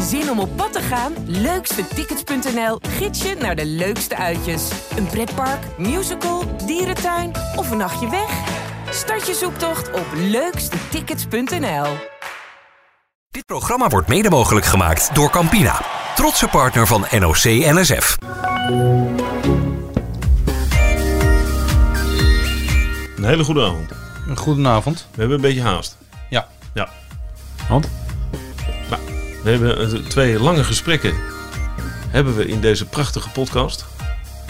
Zin om op pad te gaan? Leukstetickets.nl gids je naar de leukste uitjes. Een pretpark, musical, dierentuin of een nachtje weg? Start je zoektocht op leukstetickets.nl. Dit programma wordt mede mogelijk gemaakt door Campina, trotse partner van NOC NSF. Een hele goede avond. Een goedenavond. We hebben een beetje haast. Ja. Ja. Want? We hebben twee lange gesprekken hebben we in deze prachtige podcast.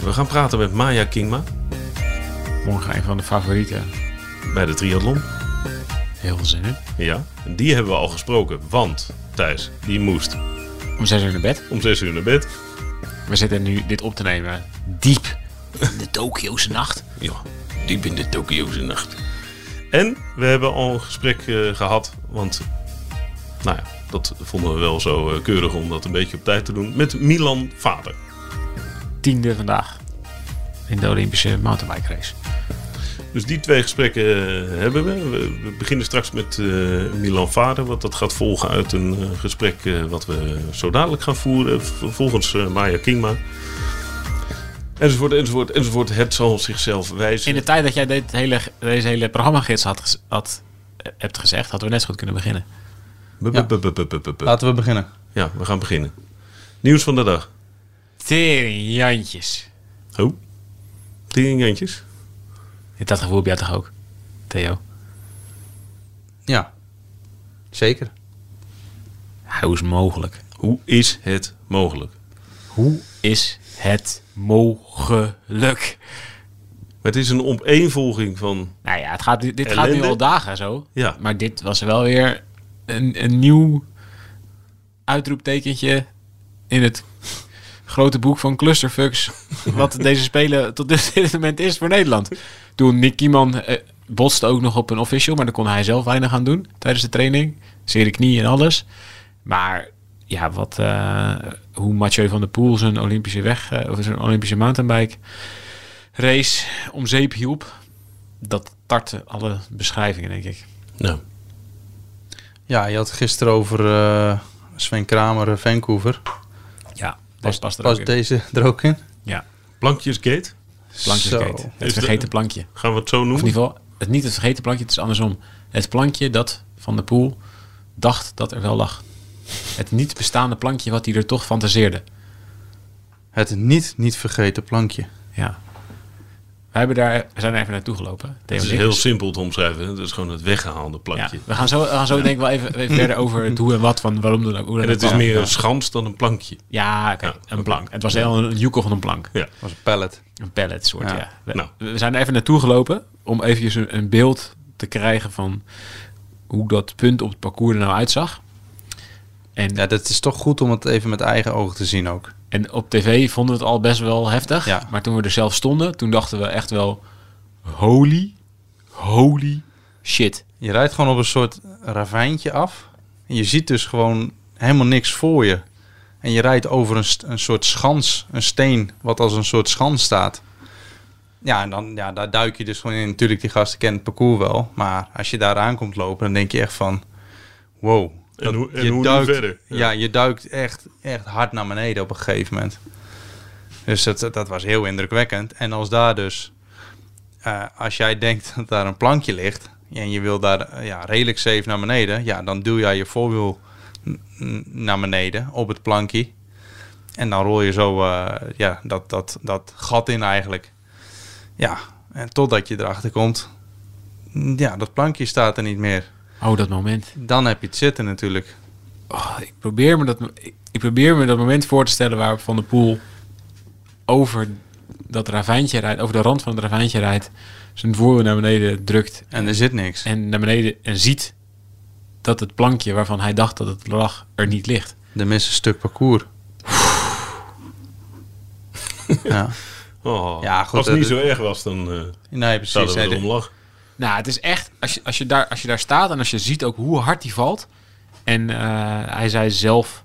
We gaan praten met Maya Kingma Morgen een van de favorieten. bij de triathlon. Heel veel zin in. Ja, die hebben we al gesproken, want Thijs, die moest Om zes uur naar bed. om 6 uur naar bed. We zitten nu dit op te nemen diep in de Tokio's nacht. Ja, diep in de Tokio's nacht. En we hebben al een gesprek eh, gehad, want nou ja, dat vonden we wel zo eh, keurig om dat een beetje op tijd te doen, met Milan Vader. Tiende vandaag. In de Olympische mountainbike race. Dus die twee gesprekken eh, hebben we. we. beginnen straks met eh, Milan Vader, wat dat gaat volgen uit een gesprek wat we zo dadelijk gaan voeren, volgens Maya Kingma. Enzovoort, enzovoort, enzovoort. Het zal zichzelf wijzen. In de tijd dat jij dit hele, deze hele programmagids had, had, hebt gezegd, hadden we net zo goed kunnen beginnen. Laten we beginnen. Ja, we gaan beginnen. Nieuws van de dag. Tering Jantjes. Oh, Teringantjes. Dat gevoel heb jij toch ook, Theo? Ja, zeker. Hoe is het mogelijk? Hoe is het mogelijk? Hoe is het mogelijk? Het is een opeenvolging van... Nou ja, het gaat, dit gaat nu al dagen zo. Ja. Maar dit was wel weer een, een nieuw uitroeptekentje in het grote boek van clusterfucks. wat deze spelen tot dit moment is voor Nederland. Toen Nick Kieman eh, botste ook nog op een official, maar daar kon hij zelf weinig aan doen tijdens de training. Zere knie en alles. Maar ja, wat, eh, hoe Mathieu van der Poel zijn Olympische weg, eh, of zijn Olympische mountainbike race om zeep hielp. Dat tartte alle beschrijvingen, denk ik. Nou, Ja, je had gisteren over eh, Sven Kramer, eh, Vancouver. Ja, pas, past er Was ook in. deze er ook in? Ja, Plankjesgate. plankjeskate. Zo. Het Is vergeten de- plankje. Gaan we het zo Of in noemen? ieder geval, het, niet het vergeten plankje, het is andersom. Het plankje dat Van de Poel dacht dat er wel lag. Het niet bestaande plankje wat hij er toch fantaseerde. Het niet, niet vergeten plankje. Ja. We, hebben daar, we zijn even naartoe gelopen. Het is heel simpel te omschrijven. Het is gewoon het weggehaalde ja, plankje. we gaan zo, we gaan zo denk ik wel even, even verder over het hoe en wat van waarom dan ook. Hoe En het is meer een schans dan een plankje. Ja, oké, Ja, een plank. Het was heel een joekel van een plank. Ja. Dat was een pallet. Een pallet soort, ja. Ja. We, Nou. we zijn er even naartoe gelopen om eventjes een, een beeld te krijgen van hoe dat punt op het parcours er nou uitzag. En, Ja, dat is toch goed om het even met eigen ogen te zien ook. En op tv vonden we het al best wel heftig. Ja. Maar toen we er zelf stonden, toen dachten we echt wel... Holy, holy shit. Je rijdt gewoon op een soort ravijntje af. En je ziet dus gewoon helemaal niks voor je. En je rijdt over een, een soort schans, een steen, wat als een soort schans staat. Ja, en dan, ja, daar duik je dus gewoon in. Natuurlijk, die gasten kennen het parcours wel. Maar als je daar aankomt lopen, dan denk je echt van... Wow. En hoe- en je hoe duikt, verder? Ja. Ja. je duikt echt, echt hard naar beneden op een gegeven moment. Dus dat, dat was heel indrukwekkend. En als daar dus... eh, als jij denkt dat daar een plankje ligt... en je wil daar eh, ja, redelijk safe naar beneden... ja, dan duw jij je voorwiel naar beneden op het plankje. En dan rol je zo eh, ja, dat, dat, dat gat in eigenlijk. Ja, en totdat je erachter komt... ja, dat plankje staat er niet meer. Oh, dat moment. Dan heb je het zitten natuurlijk. Oh, ik, probeer me dat, ik, probeer me dat moment voor te stellen waarop Van de Poel over dat ravijntje rijdt, over de rand van het ravijntje rijdt, zijn voorwiel naar beneden drukt En er zit niks. en naar beneden en ziet dat het plankje waarvan hij dacht dat het lag er niet ligt. Er mist een stuk parcours. ja. Oh, Ja, goed, als het niet zo erg was, dan eh Nee, precies. zouden we Nee, erom de- lachen. Nou, het is echt, als je, als je, daar, als je daar staat en als je ziet ook hoe hard hij valt. En eh, hij zei zelf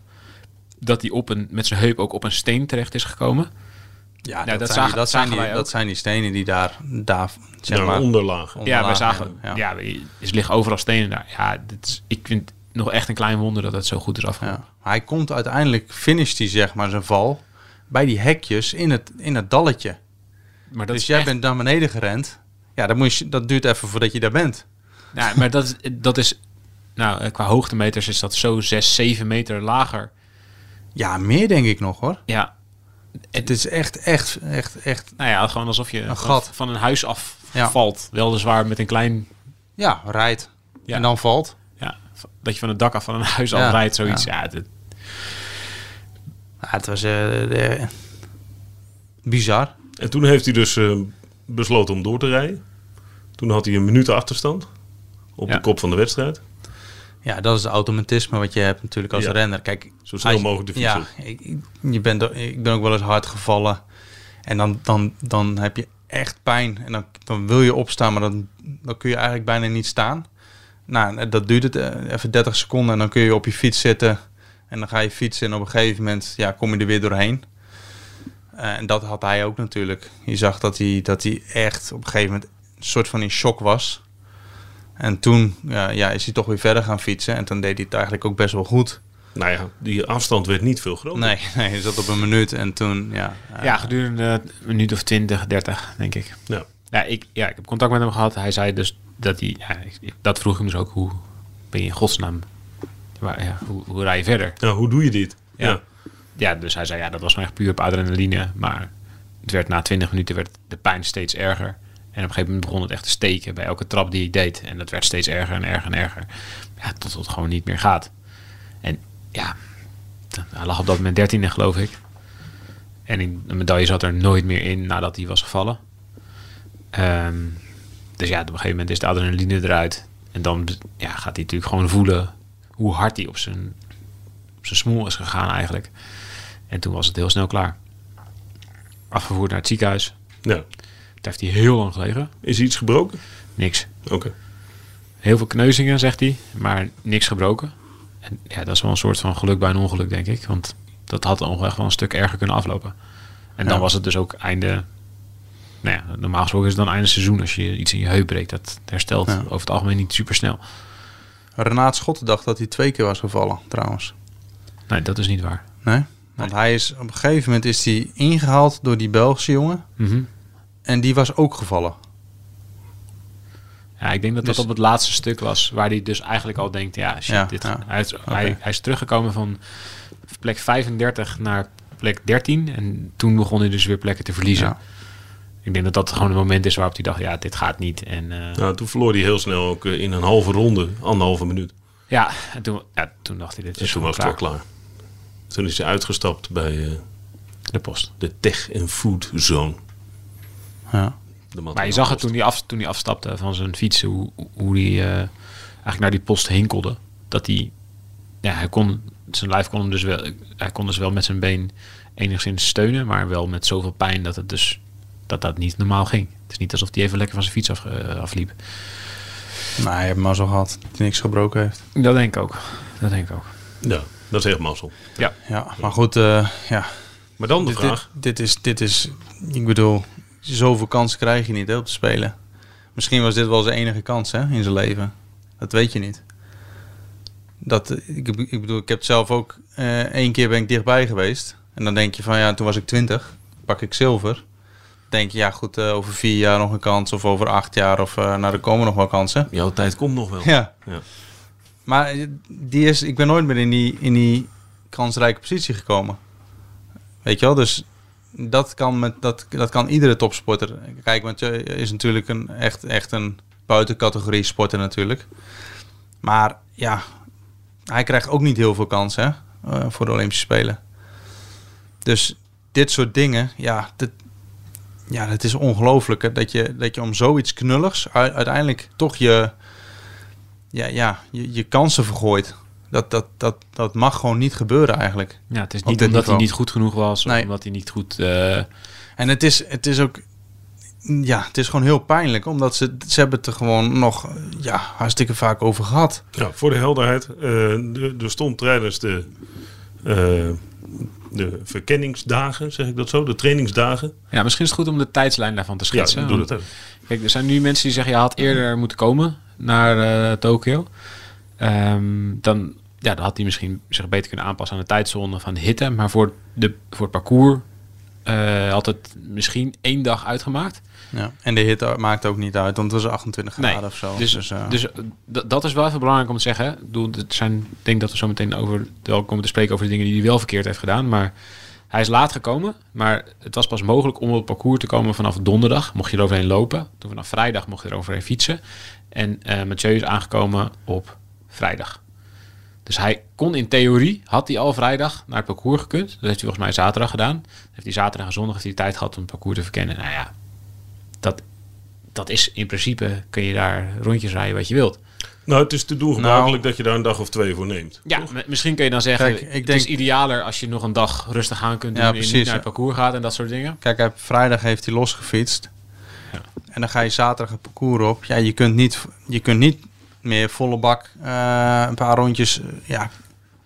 dat hij op een, met zijn heup ook op een steen terecht is gekomen. ja, dat dat, zagen- die- dat, zagen die, wij dat zijn die stenen die daar, daar zeg Naar maar... Ja, we onderlaag zagen, ja, ja. er liggen overal stenen daar. Ja, dit is, ik vind, nog echt een klein wonder dat het zo goed is afgelopen. Ja. Hij komt uiteindelijk, finisht hij zeg maar zijn val bij die hekjes in het, in het dalletje. Maar dat dus jij echt- bent naar beneden gerend. Ja, dan moet je, dat duurt even voordat je daar bent. Ja, maar dat, is- dat is... Nou, eh, qua hoogtemeters is dat zo 6, 7 meter lager. Ja, meer denk ik nog hoor. Ja, Het is echt, echt, echt, echt... nou ja, gewoon alsof je Een van, gat. van een huis af Ja. valt. Weliswaar met een klein... Ja, rijdt. Ja. En dan valt. Ja, dat je van het dak af van een huis Ja, af rijdt, zoiets. ja. Dit- het was eh, de- bizar. En toen heeft hij dus eh, besloten om door te rijden. Toen had hij een minuut achterstand op Ja. de kop van de wedstrijd. Ja, dat is het automatisme wat je hebt natuurlijk als Ja. renner. Kijk, Zo snel als- mogelijk de fiets Ja, ik, je bent, ik ben ook wel eens hard gevallen. En dan, dan, dan heb je echt pijn. En dan, dan wil je opstaan, maar dan, dan kun je eigenlijk bijna niet staan. Nou, dat duurt het eh, even 30 seconden en dan kun je op je fiets zitten. En dan ga je fietsen en op een gegeven moment ja, kom je er weer doorheen. Eh, en dat had hij ook natuurlijk. Je zag dat hij, dat hij echt op een gegeven moment soort van in shock was. En toen ja, ja, is hij toch weer verder gaan fietsen. En toen deed hij het eigenlijk ook best wel goed. Nou ja, die afstand werd niet veel groter. Nee, nee hij zat op een minuut en toen, ja. ja, gedurende een minuut of 20, 30, denk ik. Ja. Ja, ik, ja, ik heb contact met hem gehad. Hij zei dus dat hij... Ja, dat vroeg ik hem dus ook. Hoe ben je in godsnaam... Waar, ja, hoe, hoe rij je verder? Nou, hoe doe je dit? Ja. Ja. Ja, dus hij zei, ja, dat was maar echt puur op adrenaline. Maar het werd na 20 minuten werd de pijn steeds erger. En op een gegeven moment begon het echt te steken bij elke trap die hij deed. En dat werd steeds erger en erger en erger. Ja, tot het gewoon niet meer gaat. En ja, hij lag op dat moment 13 geloof ik. En de medaille zat er nooit meer in nadat hij was gevallen. Ehm, dus ja, op een gegeven moment is de adrenaline eruit. En dan ja, gaat hij natuurlijk gewoon voelen hoe hard hij op zijn, op zijn smoel is gegaan eigenlijk. En toen was het heel snel klaar. Afgevoerd naar het ziekenhuis. Ja. Daar heeft hij heel lang gelegen. Is iets gebroken? Niks. Oké. Heel veel kneuzingen, zegt hij, maar niks gebroken. En ja, dat is wel een soort van geluk bij een ongeluk, denk ik. Want dat had nog echt wel een stuk erger kunnen aflopen. En dan Ja. was het dus ook einde... Nou ja, normaal gesproken is het dan einde seizoen als je iets in je heup breekt. Dat herstelt Ja. over het algemeen niet super snel. Renaat Schotten dacht dat hij twee keer was gevallen, trouwens. Nee, dat is niet waar. Nee? Want hij is, op een gegeven moment is hij ingehaald door die Belgische jongen. Mhm. En die was ook gevallen. Ja, ik denk dat dat Dus- op het laatste stuk was. Waar hij dus eigenlijk al denkt, ja, shit, Ja, dit, ja. Hij, is, hij, hij is teruggekomen van plek 35 naar plek 13. En toen begon hij dus weer plekken te verliezen. Ja. Ik denk dat dat gewoon het moment is waarop hij dacht, ja, dit gaat niet. En eh, Nou, toen verloor hij heel snel ook eh, in een halve ronde, anderhalve minuut. ja, en toen, ja, toen dacht hij, dit En is toen was het klaar. wel klaar. Toen is hij uitgestapt bij eh, De post. de Tech en Food Zone. Ja. Maar je zag het toen hij, af, toen hij afstapte van zijn fiets, hoe, hoe hij eh, eigenlijk naar die post hinkelde. Dat hij, ja, hij kon, zijn lijf kon hem dus wel, hij kon dus wel met zijn been enigszins steunen, maar wel met zoveel pijn dat het dus, dat dat niet normaal ging. Het is niet alsof hij even lekker van zijn fiets af, eh, afliep. Nou, hij heeft maar zo gehad dat hij niks gebroken heeft. Dat denk ik ook. Dat denk ik ook. Ja, dat is echt mazzel. Ja. Ja, maar goed, eh, ja. Maar dan de Dit, vraag. dit, dit is, dit is, ik bedoel, zoveel kansen krijg je niet hè, om te spelen. Misschien was dit wel zijn enige kans hè, in zijn leven. Dat weet je niet. Dat, ik, ik bedoel, ik heb het zelf ook eh één keer ben ik dichtbij geweest. En dan denk je van ja, toen was ik twintig, pak ik zilver. Denk je ja goed, eh, over vier jaar nog een kans of over acht jaar of eh nou er komen nog wel kansen. Jouw tijd komt nog wel. Ja. Ja. Maar die is, ik ben nooit meer in die, in die kansrijke positie gekomen. Weet je wel, dus dat kan, met, dat, dat kan iedere topsporter. Kijk, want je is natuurlijk een, echt, echt een buitencategorie sporter natuurlijk. Maar ja, hij krijgt ook niet heel veel kansen eh, voor de Olympische Spelen. Dus dit soort dingen, ja, ja het is ongelooflijk dat je, dat je om zoiets knulligs uiteindelijk toch je, ja, ja, je, je kansen vergooit. Dat, dat, dat, dat mag gewoon niet gebeuren eigenlijk. Ja, het is niet omdat hij niet goed genoeg was, of Nee. omdat hij niet goed... eh, En het is, het is ook, ja, het is gewoon heel pijnlijk, omdat ze, ze hebben het er gewoon nog, ja, hartstikke vaak over gehad. Ja, voor de helderheid. eh, er- stond tijdens de, eh, de verkenningsdagen, zeg ik dat zo, de trainingsdagen. ja, misschien is het goed om de tijdslijn daarvan te Ja, schetsen. doe want- dat ook. Kijk, er zijn nu mensen die zeggen, je had eerder moeten komen naar eh Tokio. Ehm, dan, ja, dan had hij misschien zich beter kunnen aanpassen aan de tijdzone van de hitte. Maar voor, de, voor het parcours eh, had het misschien één dag uitgemaakt. Ja. En de hitte maakt ook niet uit, want het was 28 Nee, graden of zo. Dus, Dus, eh, dus eh, dat is wel even belangrijk om te zeggen. Ik het zijn, ik denk dat we zo meteen over, wel komen te spreken over de dingen die hij wel verkeerd heeft gedaan. Maar hij is laat gekomen. Maar het was pas mogelijk om op het parcours te komen vanaf donderdag. Mocht je er overheen lopen. Toen vanaf vrijdag mocht je er overheen fietsen. En Mathieu is aangekomen op vrijdag. Dus hij kon in theorie, had hij al vrijdag naar het parcours gekund. Dat heeft hij volgens mij zaterdag gedaan. Heeft hij zaterdag en zondag heeft hij tijd gehad om het parcours te verkennen. Nou ja, dat, dat is in principe, kun je daar rondjes rijden wat je wilt. Nou, het is te doen gebruikelijk Nou. dat je daar een dag of twee voor neemt. Ja, misschien kun je dan zeggen, Kijk, ik het denk- is idealer als je nog een dag rustig aan kunt doen Ja, en niet naar het parcours gaat en dat soort dingen. Kijk, hij, vrijdag heeft hij losgefietst. Ja. En dan ga je zaterdag het parcours op. Ja, je kunt niet, je kunt niet meer volle bak eh, een paar rondjes eh, ja,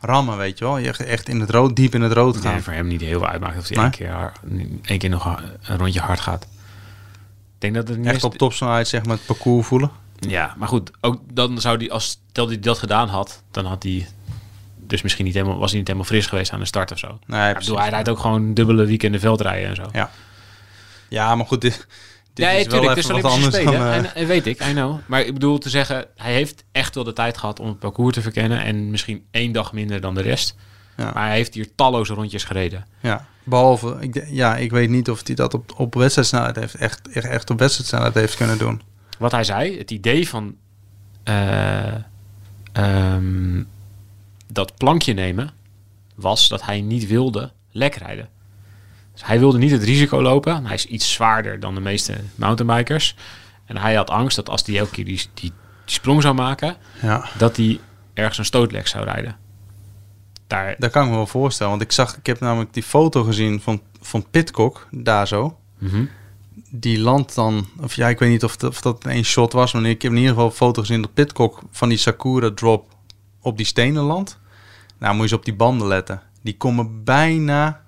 rammen, weet je wel. Je echt- in het rood, diep in het rood gaan. Nee, voor hem niet heel veel uitmaakt of hij Nee? één, keer, één keer nog een rondje hard gaat. Ik denk dat het niet Echt op topsnelheid zeg maar het parcours voelen. Ja, maar goed, ook dan zou hij, als stel hij dat gedaan had, dan had hij dus misschien niet helemaal, was hij niet helemaal fris geweest aan de start of zo. Nee, precies. bedoel, hij rijdt ook gewoon dubbele weekenden veldrijden en zo. Ja. Ja, maar goed, dit, dit nee, is wel tuurlijk, even het is wat anders Spelen. dan... eh, en, en weet ik, I know. Maar ik bedoel te zeggen, hij heeft echt wel de tijd gehad om het parcours te verkennen. En misschien één dag minder dan de rest. Ja. Maar hij heeft hier talloze rondjes gereden. Ja, behalve, ik, ja, ik weet niet of hij dat op, op wedstrijdsnelheid heeft, echt, echt, echt op wedstrijdsnelheid heeft kunnen doen. Wat hij zei, het idee van eh, ehm, dat plankje nemen, was dat hij niet wilde lek rijden. Dus hij wilde niet het risico lopen. Hij is iets zwaarder dan de meeste mountainbikers. En hij had angst dat als hij elke keer die, die, die sprong zou maken, Ja, dat hij ergens een stootlek zou rijden. Daar, dat kan ik me wel voorstellen. Want ik zag, ik heb namelijk die foto gezien van, van Pitcock, daar zo. Mhm. Die landt dan, of ja, ik weet niet of, het- of dat één shot was, maar ik heb in ieder geval een foto gezien dat Pitcock van die Sakura drop op die stenen landt. Nou, moet je eens op die banden letten. Die komen bijna,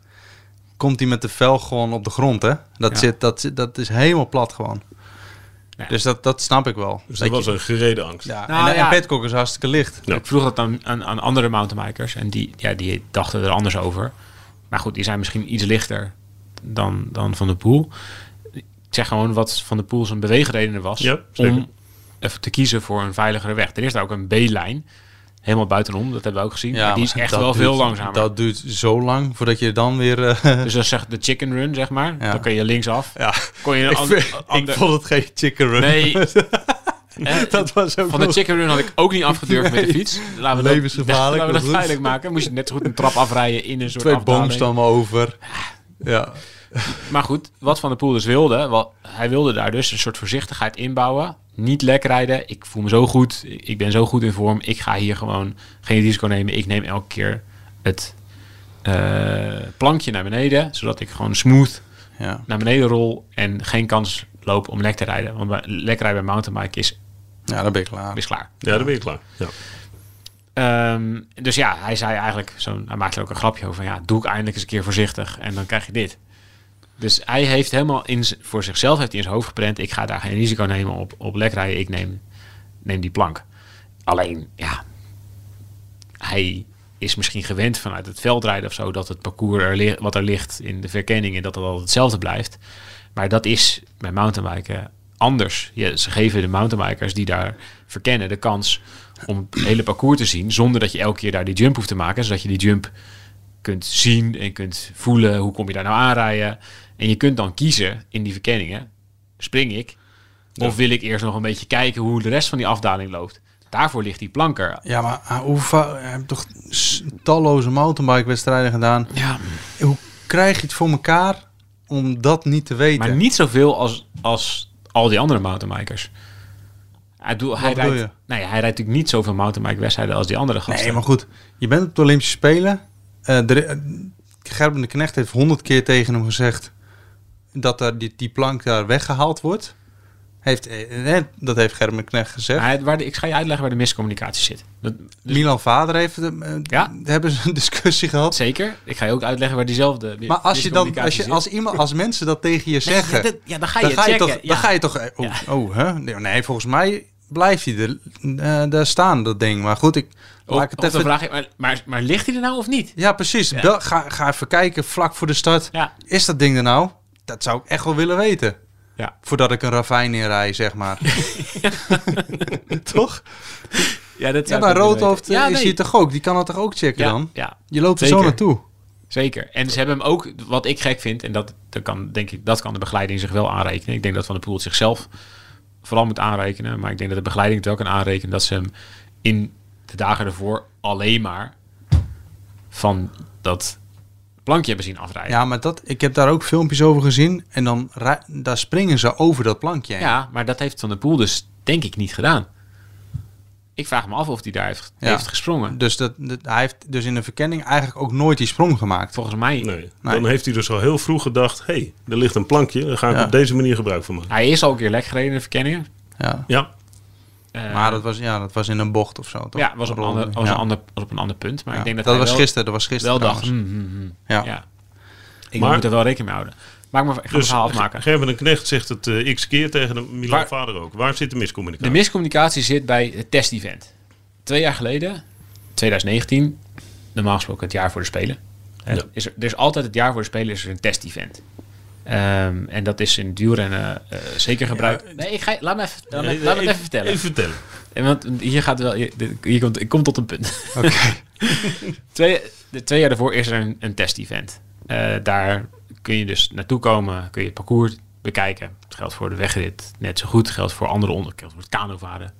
komt die met de vel gewoon op de grond, hè? Dat, Ja. zit, dat, zit- dat is helemaal plat gewoon. Ja. Dus dat, dat snap ik wel. Dus dat was je- een gereden angst. Ja, Nou, en, ja. en Pitcock is hartstikke licht. Ja. Ik vroeg dat aan, aan, aan andere mountainbikers en die, ja, die dachten er anders over. Maar goed, die zijn misschien iets lichter dan, dan Van de Poel. Ik zeg gewoon wat Van de Poel zijn beweegredenen was om even te kiezen voor een veiligere weg. Er is daar ook een B-lijn, helemaal buitenom, dat hebben we ook gezien. maar die is echt dat wel duurt- veel langzamer. Dat duurt zo lang voordat je dan weer... eh, Dus dat is echt de chicken run, zeg maar. Ja. Dan kun je linksaf. ja, Kon je ik, vind- ik ander- vond het geen chicken run. Nee. Eh, dat was ook Van de chicken run had ik ook niet afgedurfd met de fiets. Laten we dat, Levensgevaarlijk, laten we dat duidelijk maken. Moest je net zo goed een trap afrijden in een soort Twee afdaling. boomstammen over. Ja. Maar goed, wat Van der Poel dus wilde, wat, hij wilde daar dus een soort voorzichtigheid inbouwen. Niet lek rijden. Ik voel me zo goed. Ik ben zo goed in vorm. Ik ga hier gewoon geen risico nemen. Ik neem elke keer het eh, plankje naar beneden, zodat ik gewoon smooth ja. naar beneden rol en geen kans loop om lek te rijden. Want lek rijden bij mountainbike is, Ja, dan ben ik klaar. is klaar. Ja, dan ben je klaar. Ja. Ehm, dus ja, hij zei eigenlijk, zo, hij maakte er ook een grapje over van ja, doe ik eindelijk eens een keer voorzichtig en dan krijg je dit. Dus hij heeft helemaal in, voor zichzelf heeft hij in zijn hoofd geprent, ik ga daar geen risico nemen op, op lek rijden, ik neem, neem die plank. Alleen, ja, hij is misschien gewend vanuit het veldrijden of zo, dat het parcours er wat er ligt in de verkenningen, dat het altijd hetzelfde blijft. Maar dat is bij mountainbiken anders. Ze geven de mountainbikers die daar verkennen de kans om het hele parcours te zien, zonder dat je elke keer daar die jump hoeft te maken, zodat je die jump kunt zien en kunt voelen hoe kom je daar nou aanrijden. En je kunt dan kiezen in die verkenningen, spring ik of wil ik eerst nog een beetje kijken hoe de rest van die afdaling loopt. Daarvoor ligt die planker. Ja, maar ah, hoe heeft toch talloze mountainbike-wedstrijden gedaan. Ja, Hoe krijg je het voor elkaar om dat niet te weten? maar niet zoveel als, als al die andere mountainbikers. Hij, doet, hij, rijdt, je? nee, hij rijdt natuurlijk niet zoveel mountainbike-wedstrijden als die andere gasten. Nee, maar goed. Je bent op de Olympische Spelen. Eh de, eh, Gerben de Knecht heeft honderd keer tegen hem gezegd... dat er die, die plank daar weggehaald wordt. Heeft, eh, dat heeft Gerben de Knecht gezegd. Waar de- ik ga je uitleggen waar de miscommunicatie zit. Dat, dus- Milan Vader heeft... Ja. Hebben ze een discussie gehad. Zeker. Ik ga je ook uitleggen waar diezelfde Maar als je dan, als, je, zit. als, iemand, als mensen dat tegen je zeggen, ja, dat- ja, dan ga je dan, ga je checken. toch, ja. dan ga je toch, oh, Ja. oh hè? Nee, volgens mij blijft hij er, eh, daar staan, dat ding. Maar goed, ik laat ik het even... vraag ik, maar, maar, maar ligt hij er nou of niet? Ja, precies. Bel- ga, ga even kijken, vlak voor de start. Ja. Is dat ding er nou? Dat zou ik echt wel willen weten. Ja. Voordat ik een ravijn inrij, zeg maar. Toch? Ja, dat Ja, maar Roodhoofd eh, is nee. hier toch ook? Die kan het toch ook checken ja, dan? Ja, Je loopt er zo naartoe. zeker. En ze hebben hem ook, wat ik gek vind, en dat, dat kan denk ik, dat kan de begeleiding zich wel aanrekenen. Ik denk dat Van der Poel zichzelf vooral moet aanrekenen. Maar ik denk dat de begeleiding het wel kan aanrekenen dat ze hem in de dagen ervoor alleen maar van dat plankje hebben zien afrijden. Ja, maar dat, ik heb daar ook filmpjes over gezien. En dan daar springen ze over dat plankje heen. Ja, maar dat heeft Van der Poel dus denk ik niet gedaan. Ik vraag me af of hij daar heeft, Ja. heeft gesprongen. Dus dat, dat- hij heeft dus in de verkenning eigenlijk ook nooit die sprong gemaakt. Volgens mij, Nee. Nee. Dan heeft hij dus al heel vroeg gedacht... hé, hey, er ligt een plankje, daar ga ik Ja. op deze manier gebruik van maken. hij is al een keer lek gereden in de verkenningen. Ja. Ja, Eh, Maar dat was, ja, dat was in een bocht of zo, toch? ja, was op, een ander, was Ja. een ander, was op een ander punt. Maar Ja. ik denk dat, dat hij was wel, gisteren, dat was gisteren wel dacht, hmm, hmm, hmm. Ja. ja. Ik Maar- moet er wel rekening mee houden. Maak maar, ik ga dus verhaal afmaken. Gerben de Knecht zegt het eh, x keer tegen de Milan Waar- Vader ook. Waar zit de De miscommunicatie? miscommunicatie zit bij het test-event. Twee jaar geleden, 2019, normaal gesproken het jaar voor de Spelen. Ja. Is er, er is altijd het jaar voor de Spelen is er een test-event. Ehm, en dat is in wielrennen eh, zeker gebruikt. nee, ik ga, laat me even, laat me, Nee, laat me het even- even vertellen. Even vertellen. En Want hier gaat wel, hier, komt, ik kom tot een punt. Oké. twee, de twee jaar daarvoor is er een, een test-event. Eh, daar kun je dus naartoe komen, kun je het parcours bekijken. Het geldt voor de wegrit net zo goed. Het geldt voor andere onder, het geldt voor het kanovaren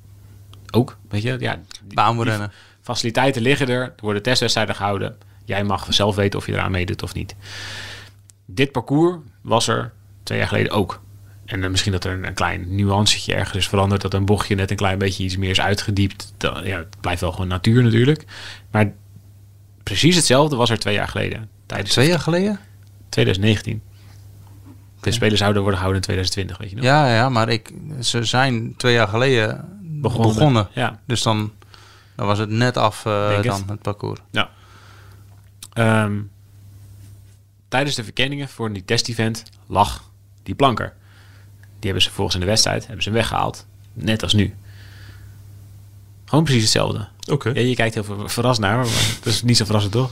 ook. Weet je, ja, die faciliteiten liggen er. Er worden testwedstrijden gehouden. Jij mag zelf weten of je eraan meedoet of niet. Dit parcours was er twee jaar geleden ook. En dan misschien dat er een, een klein nuancetje ergens is veranderd. Dat een bochtje net een klein beetje iets meer is uitgediept. Dan, ja, het blijft wel gewoon natuur natuurlijk. Maar precies hetzelfde was er twee jaar geleden. Tijdens Twee jaar geleden? 2019. De Spelen zouden worden gehouden in 2020, weet je nog? Ja, ja, maar ik, ze zijn twee jaar geleden begonnen. Ja. Dus dan, dan was het net af eh, dan, het parcours. Ja. Ehm, tijdens de verkenningen voor die test-event lag die planker. Die hebben ze volgens in de wedstrijd hebben ze weggehaald. Net als nu. Gewoon precies hetzelfde. Oké. Ja, je kijkt heel ver- verrast naar, maar dat is niet zo verrassend toch?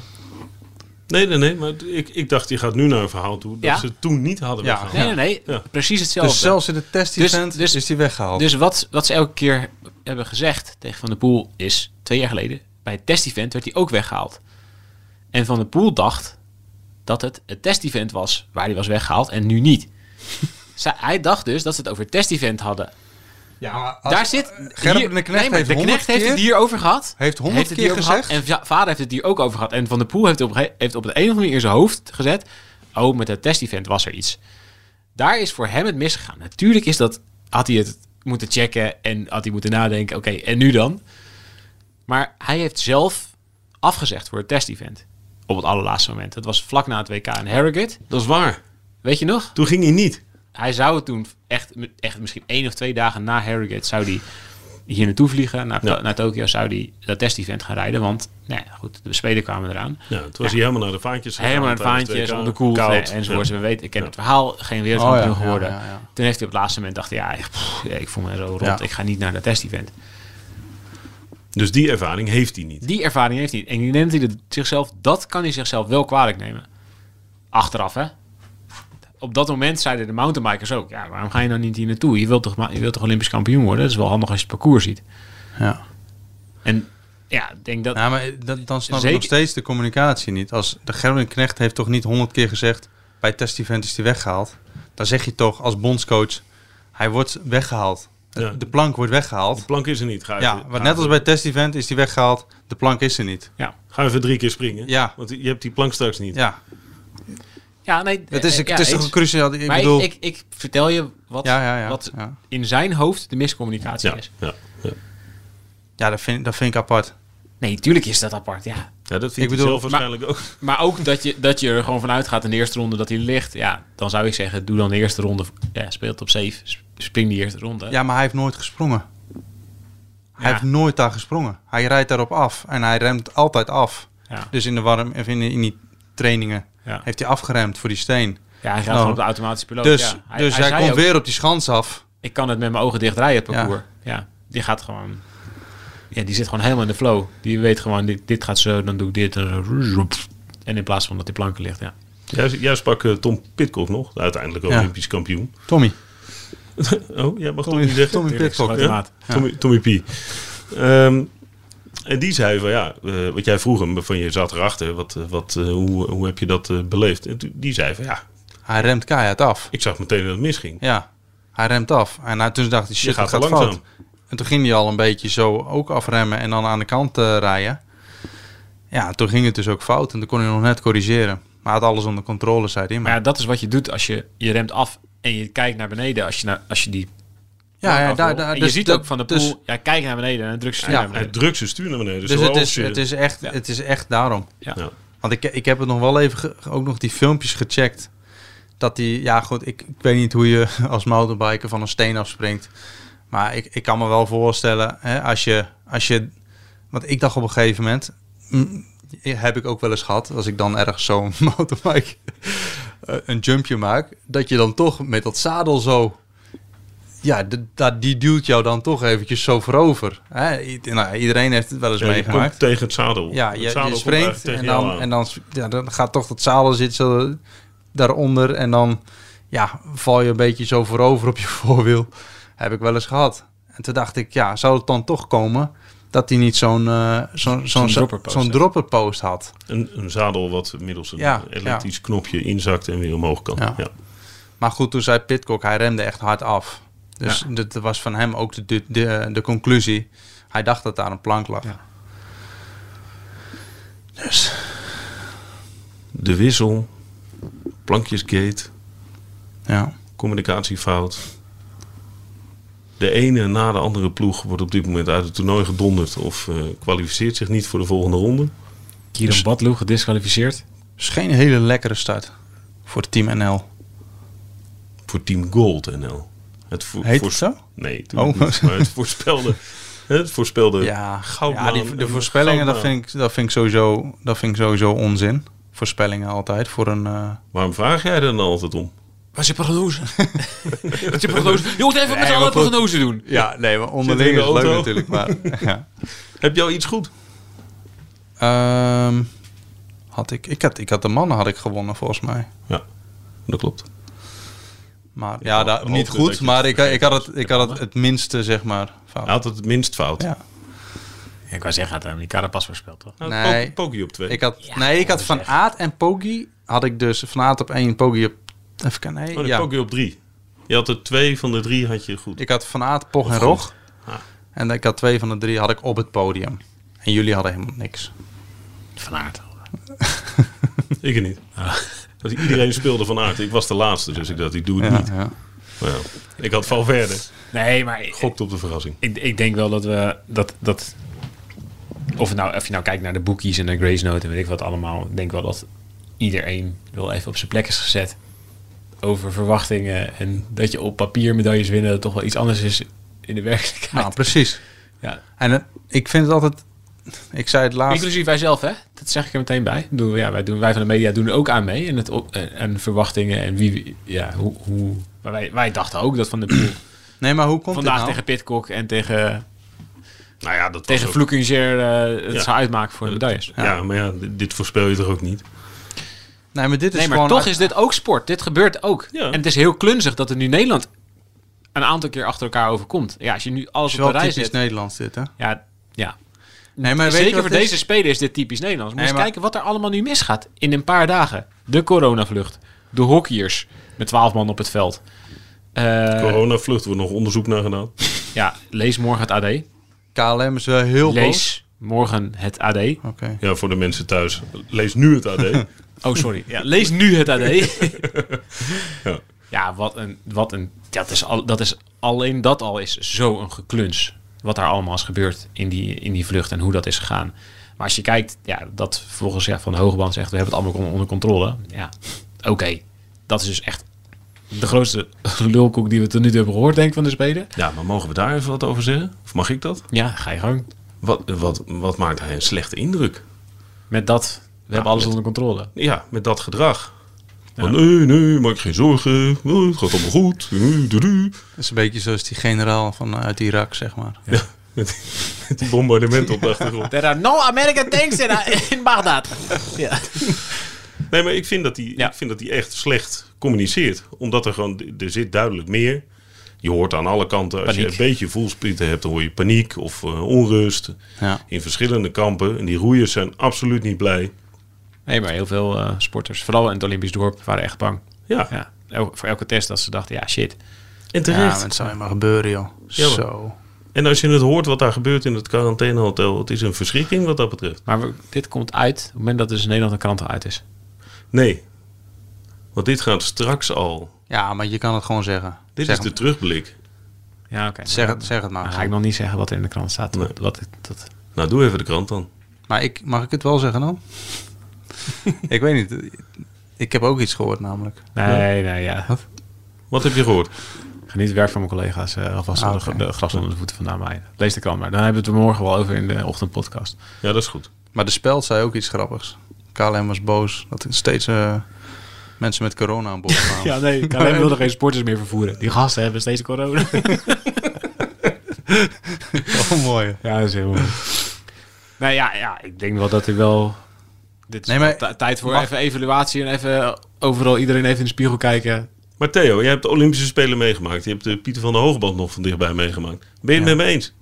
Nee, nee, nee. Maar ik, ik dacht, je gaat nu naar een verhaal toe dat Ja. ze het toen niet hadden Ja. weggehaald. Nee, nee, nee. Ja. Precies hetzelfde. Dus zelfs in het test-event Dus- dus- is die weggehaald. Dus wat, wat ze elke keer hebben gezegd tegen Van der Poel is... twee jaar geleden, bij het test-event werd hij ook weggehaald. En Van der Poel dacht dat het het test-event was waar hij was weggehaald en nu niet. Zij- hij dacht dus dat ze het over het test-event hadden. Ja, als- Daar zit... Gerben hier- de Knecht nee, heeft de 100 Knecht heeft keer- het hier over gehad. Heeft 100 het keer gehad. gezegd. En va- vader heeft het hier ook over gehad. En Van der Poel heeft op, heeft op het een of andere manier in zijn hoofd gezet... oh, met het test-event was er iets. Daar is voor hem het misgegaan. Natuurlijk is dat, had hij het moeten checken en had hij moeten nadenken... oké, en nu dan? Maar hij heeft zelf afgezegd voor het test-event. Op het allerlaatste moment. Dat was vlak na het WK in Harrogate. Dat is waar. Weet je nog? Toen ging hij niet. Hij zou het toen echt, echt misschien één of twee dagen na Harrogate zou hij hier naartoe vliegen, naar, Ja. naar Tokio, zou hij dat test-event gaan rijden. Want, nou ja, goed, de Spelen kwamen eraan. Ja, toen was hij helemaal naar de vaantjes gegaan Helemaal naar het tijdens vaantje, WK. zonder koel Koud. enzovoort. Ja. We weten, ik ken Ja. het verhaal, geen Oh, wereldkampioen ja, geworden. ja, ja. Toen heeft hij op het laatste moment dacht ja, pff, ja, ik voel me zo rond, Ja. ik ga niet naar dat test-event. Dus die ervaring heeft hij niet. Die ervaring heeft hij niet. En ik denk dat hij zichzelf, dat kan hij zichzelf wel kwalijk nemen. Achteraf, hè. Op dat moment zeiden de mountainbikers ook, ja, waarom ga je nou niet hier naartoe? Je wilt toch, je wilt toch Olympisch kampioen worden? Dat is wel handig als je het parcours ziet. ja. En ja, ik denk dat... Ja, maar dat, dan snap ik Zeker- nog steeds de communicatie niet. Als de Gerben Knecht heeft toch niet honderd keer gezegd... bij het test-event is hij weggehaald. Dan zeg je toch als bondscoach... hij wordt weggehaald. Ja. De plank wordt weggehaald. De plank is er niet. Ga Ja, even, ga net als bij het test-event is die weggehaald. De plank is er niet. ja. Ga even drie keer springen. Ja. Want je hebt die plank straks niet. Ja, ja, nee... het is, eh, het is toch een cruciaal... Ik maar bedoel... ik, ik, ik vertel je wat, ja, ja, ja. wat ja. in zijn hoofd de miscommunicatie Ja, is. ja, ja. Ja, dat vind, dat vind ik apart. Nee, tuurlijk is dat apart, ja. ja dat vindt Ik bedoel, zelf waarschijnlijk ook. Maar ook dat je, dat je er gewoon vanuit gaat in de eerste ronde dat hij ligt. Ja, dan zou ik zeggen, doe dan de eerste ronde. Ja, speelt op safe. sp- Spring die eerste ronde. Ja, maar hij heeft nooit gesprongen. Hij Ja. heeft nooit daar gesprongen. Hij rijdt daarop af. En hij remt altijd af. Ja. Dus in de warm... Of in, in die trainingen... Ja. heeft hij afgeremd voor die steen. Ja, hij gaat Nou, gewoon op de automatische piloot. Dus, ja. dus hij, komt ook, weer op die schans af. Ik kan het met mijn ogen dicht rijden, het parcours. Ja. die gaat gewoon... Ja, die zit gewoon helemaal in de flow. Die weet gewoon, dit, dit gaat zo, dan doe ik dit. En, en in plaats van dat die planken ligt, ja. Jij, jij sprak eh, Tom Pitcock nog, de uiteindelijk Ja. Olympisch kampioen. Tommy. Oh, jij mag Tommy niet zeggen? Tommy ja? maat. Tommy, Tommy P. Ehm, en die zei van ja, eh, wat jij vroeg hem, van je zat erachter, wat, eh, wat, eh, hoe, hoe heb je dat beleefd? En die zei van ja, Hij remt keihard af. ik zag meteen dat het misging. Ja, hij remt af. En nou, toen dacht hij, Je shit, gaat het te gaat langzaam. fout. En toen ging hij al een beetje zo ook afremmen en dan aan de kant eh, rijden. Ja, toen ging het dus ook fout en toen kon hij nog net corrigeren. Maar hij had alles onder controle, zei hij. Maar Maar ja, dat is wat je doet als je, je remt af en je kijkt naar beneden. Als je, naar, als je die ja, ja, daar, daar, en dus je ziet ook van de dus- pool, ja, kijk naar beneden en dan druk je stuur Ja, naar beneden. drukt zijn stuur naar beneden. Dus, Dus het is, je- het, is echt, Ja. het is echt daarom. Ja. Ja. Want ik, ik heb het nog wel even, ook nog die filmpjes gecheckt. Dat die, ja goed, ik, ik weet niet hoe je als motorbiker van een steen afspringt. Maar ik, ik kan me wel voorstellen, hè, als, je, als je... Want ik dacht op een gegeven moment, mm, heb ik ook wel eens gehad, als ik dan ergens zo'n motorbike eh, een jumpje maak, dat je dan toch met dat zadel zo... Ja, de- dat, die duwt jou dan toch eventjes zo voorover. Hè? I- nou, iedereen heeft het wel eens Ja, meegemaakt. komt tegen het zadel. Ja, Het je, zadel je springt en dan, en dan, ja, dan gaat toch dat zadel zit zo daaronder en dan ja, val je een beetje zo voorover op je voorwiel. Heb ik wel eens gehad. En toen dacht ik, ja, zou het dan toch komen dat hij niet zo'n eh, zo'n zo'n dropperpost zo'n dropperpost had? Een, een zadel wat middels een Ja, elektrisch knopje inzakt en weer omhoog kan. Ja. Ja. Maar goed, toen zei Pitcock, hij remde echt hard af. Dus dat was van hem ook de, de, de, de conclusie. Hij dacht dat daar een plank lag. Ja. Dus De wissel, plankjesgate, ja. communicatiefout. De ene na de andere ploeg wordt op dit moment uit het toernooi gedonderd of eh, kwalificeert zich niet voor de volgende ronde. Kieran Badloe gedisqualificeerd. is geen hele lekkere start voor Team NL. Voor Team Gold NL. Het vo- Heet het zo? Nee, Oh. niet, maar het voorspelde, het voorspelde Ja, goudmaan ja die, de en voorspellingen, dat vind, ik, dat, vind ik sowieso, dat vind ik sowieso onzin. Voorspellingen altijd voor een... eh, Waarom vraag jij er dan altijd om? Wat is je prognose? Wat is je prognose? Je moet even met Nee, z'n allen prognose doen. Ja, nee, maar onderling in de is leuk natuurlijk. Maar, ja. Heb je al iets goed? Ehm, had ik, ik, had, ik had de mannen had ik gewonnen volgens mij. Ja, dat klopt. Maar Ja, ja, dat, niet goed, maar ik, ik, had het, ik had het het minste, zeg maar, fout. Hij had het het minst fout. Ja. ik wou zeggen, hij had die Carapaz voorspeld, toch? Nou, Nee. Po- Pogie op twee. Ik had, Ja, nee, ik had Van echt- Aert en Poggi had ik dus Van Aert op één, Poggi op... Even nee, oh, ja. Pogie op drie. Je had er twee van de drie had je goed. Ik had Van Aert, Pog en Rog. Ah. En ik had twee van de drie had ik op het podium. En jullie hadden helemaal niks. Van Aert. Ik er niet. Dat iedereen speelde van aard. Ik was de laatste, dus ik dacht, ik doe het Ja, niet. ja. Maar ja, ik had Valverde. Nee, maar Gokt op de verrassing. ik, ik denk wel dat we dat, dat of, nou, of je nou kijkt naar de boekies en de Grace Note en weet ik wat allemaal, ik denk wel dat iedereen wel even op zijn plek is gezet over verwachtingen en dat je op papier medailles winnen toch wel iets anders is in de werkelijkheid. Nou, precies. ja. En het- ik vind het altijd... Ik zei het laatst... Inclusief wij zelf, hè? Dat zeg ik er meteen bij. Bedoel, ja, wij, doen, wij van de media doen er ook aan mee. En, het op, en, en verwachtingen en wie, ja, hoe, hoe. Maar wij, wij dachten ook dat Van de Nee, maar hoe komt vandaag nou? tegen Pitcock en tegen, Nou ja, dat was tegen Vloekinger eh het Ja. zou uitmaken voor de medailles. Ja, maar ja, dit- dit voorspel je toch ook niet? Nee, maar dit is Nee, maar toch uit- is dit ook sport. Dit gebeurt ook. Ja. En het is heel klunzig dat het nu Nederland een aantal keer achter elkaar overkomt. Ja, als je nu alles is op de rij typisch zet. Nederlands dit, hè? Ja, ja. Nee, maar Zeker voor deze spelen is dit typisch Nederlands. Moet Nee, eens maar- kijken wat er allemaal nu misgaat in een paar dagen. De coronavlucht. De hockeyers met 12 man op het veld. Eh, Coronavlucht, wordt nog onderzoek naar gedaan. ja, lees morgen het AD. KLM is wel heel boos. Lees morgen het AD. Oké. Ja, voor de mensen thuis. Lees nu het AD. Oh, sorry. Ja, lees nu het AD. Ja. ja, wat een... Wat een dat, is al, dat is alleen dat al is zo een gekluns. Wat daar allemaal is gebeurd in die, in die vlucht en hoe dat is gegaan. Maar als je kijkt, ja, dat volgens ja, Van de Hogeband zegt... we hebben het allemaal onder- controle. Ja, oké. Dat is dus echt de grootste lulkoek die we tot nu toe hebben gehoord, denk ik, van de Spelen. Ja, maar mogen we daar even wat over zeggen? Of mag ik dat? Ja, ga je gang. Wat, wat, wat maakt hij een slechte indruk? Met dat, we hebben alles met- onder controle. Ja, met dat gedrag. Van, nee, nee, maak je geen zorgen. Oh, het gaat allemaal goed. Eh. Dat is een beetje zoals die generaal van uit Irak, zeg maar. Ja, met, met die bombardement op de achtergrond. There are no American tanks in, in Baghdad. ja. Nee, maar ik vind dat hij Ja. ik vind dat hij echt slecht communiceert. Omdat er gewoon, er zit duidelijk meer. Je hoort aan alle kanten, als je een beetje voelsprieten hebt, dan hoor je paniek of eh, onrust. Ja. In verschillende kampen. En die roeiers zijn absoluut niet blij. Nee, maar heel veel eh, sporters, vooral in het Olympisch dorp, waren echt bang. Ja, Ja. El- voor elke test dat ze dachten, ja shit. en Ja, terecht. maar het zou helemaal gebeuren, joh. Ja, Zo. En als je het hoort wat daar gebeurt in het quarantainehotel, het is een verschrikking wat dat betreft. Maar we- dit komt uit op het moment dat dus in Nederland een krant uit is. Nee, want dit gaat straks al. Ja, maar je kan het gewoon zeggen. Dit zeg, is de terugblik. Ja, oké. zeg, het, zeg het maar. Dan ga ik nog niet zeggen wat er in de krant staat. Nee. Wat, dat, Nou, doe even de krant dan. Maar ik, mag ik het wel zeggen dan? Ik weet niet. Ik heb ook iets gehoord namelijk. nee, nee, ja. Wat? Wat heb je gehoord? Geniet het werk van mijn collega's. eh alvast Ah, de- gras onder de voeten vandaan mij. Lees de krant maar. Dan hebben we het er morgen wel over in de ochtendpodcast. Ja, dat is goed. Maar de speld zei ook iets grappigs. KLM was boos dat er steeds eh, mensen met corona aan boord kwamen. Ja, nee. KLM wilde geen sporters meer vervoeren. Die gasten hebben steeds corona. oh, mooi. Ja, dat is heel mooi. Nee, ja, ja, ik denk wel dat ik wel... Dit is Nee, tijd voor mag- even evaluatie en even overal iedereen even in de spiegel kijken. Maar Theo, jij hebt de Olympische Spelen meegemaakt. Je hebt de Pieter van der Hoogband nog van dichtbij meegemaakt. Ben je het Ja. met me eens?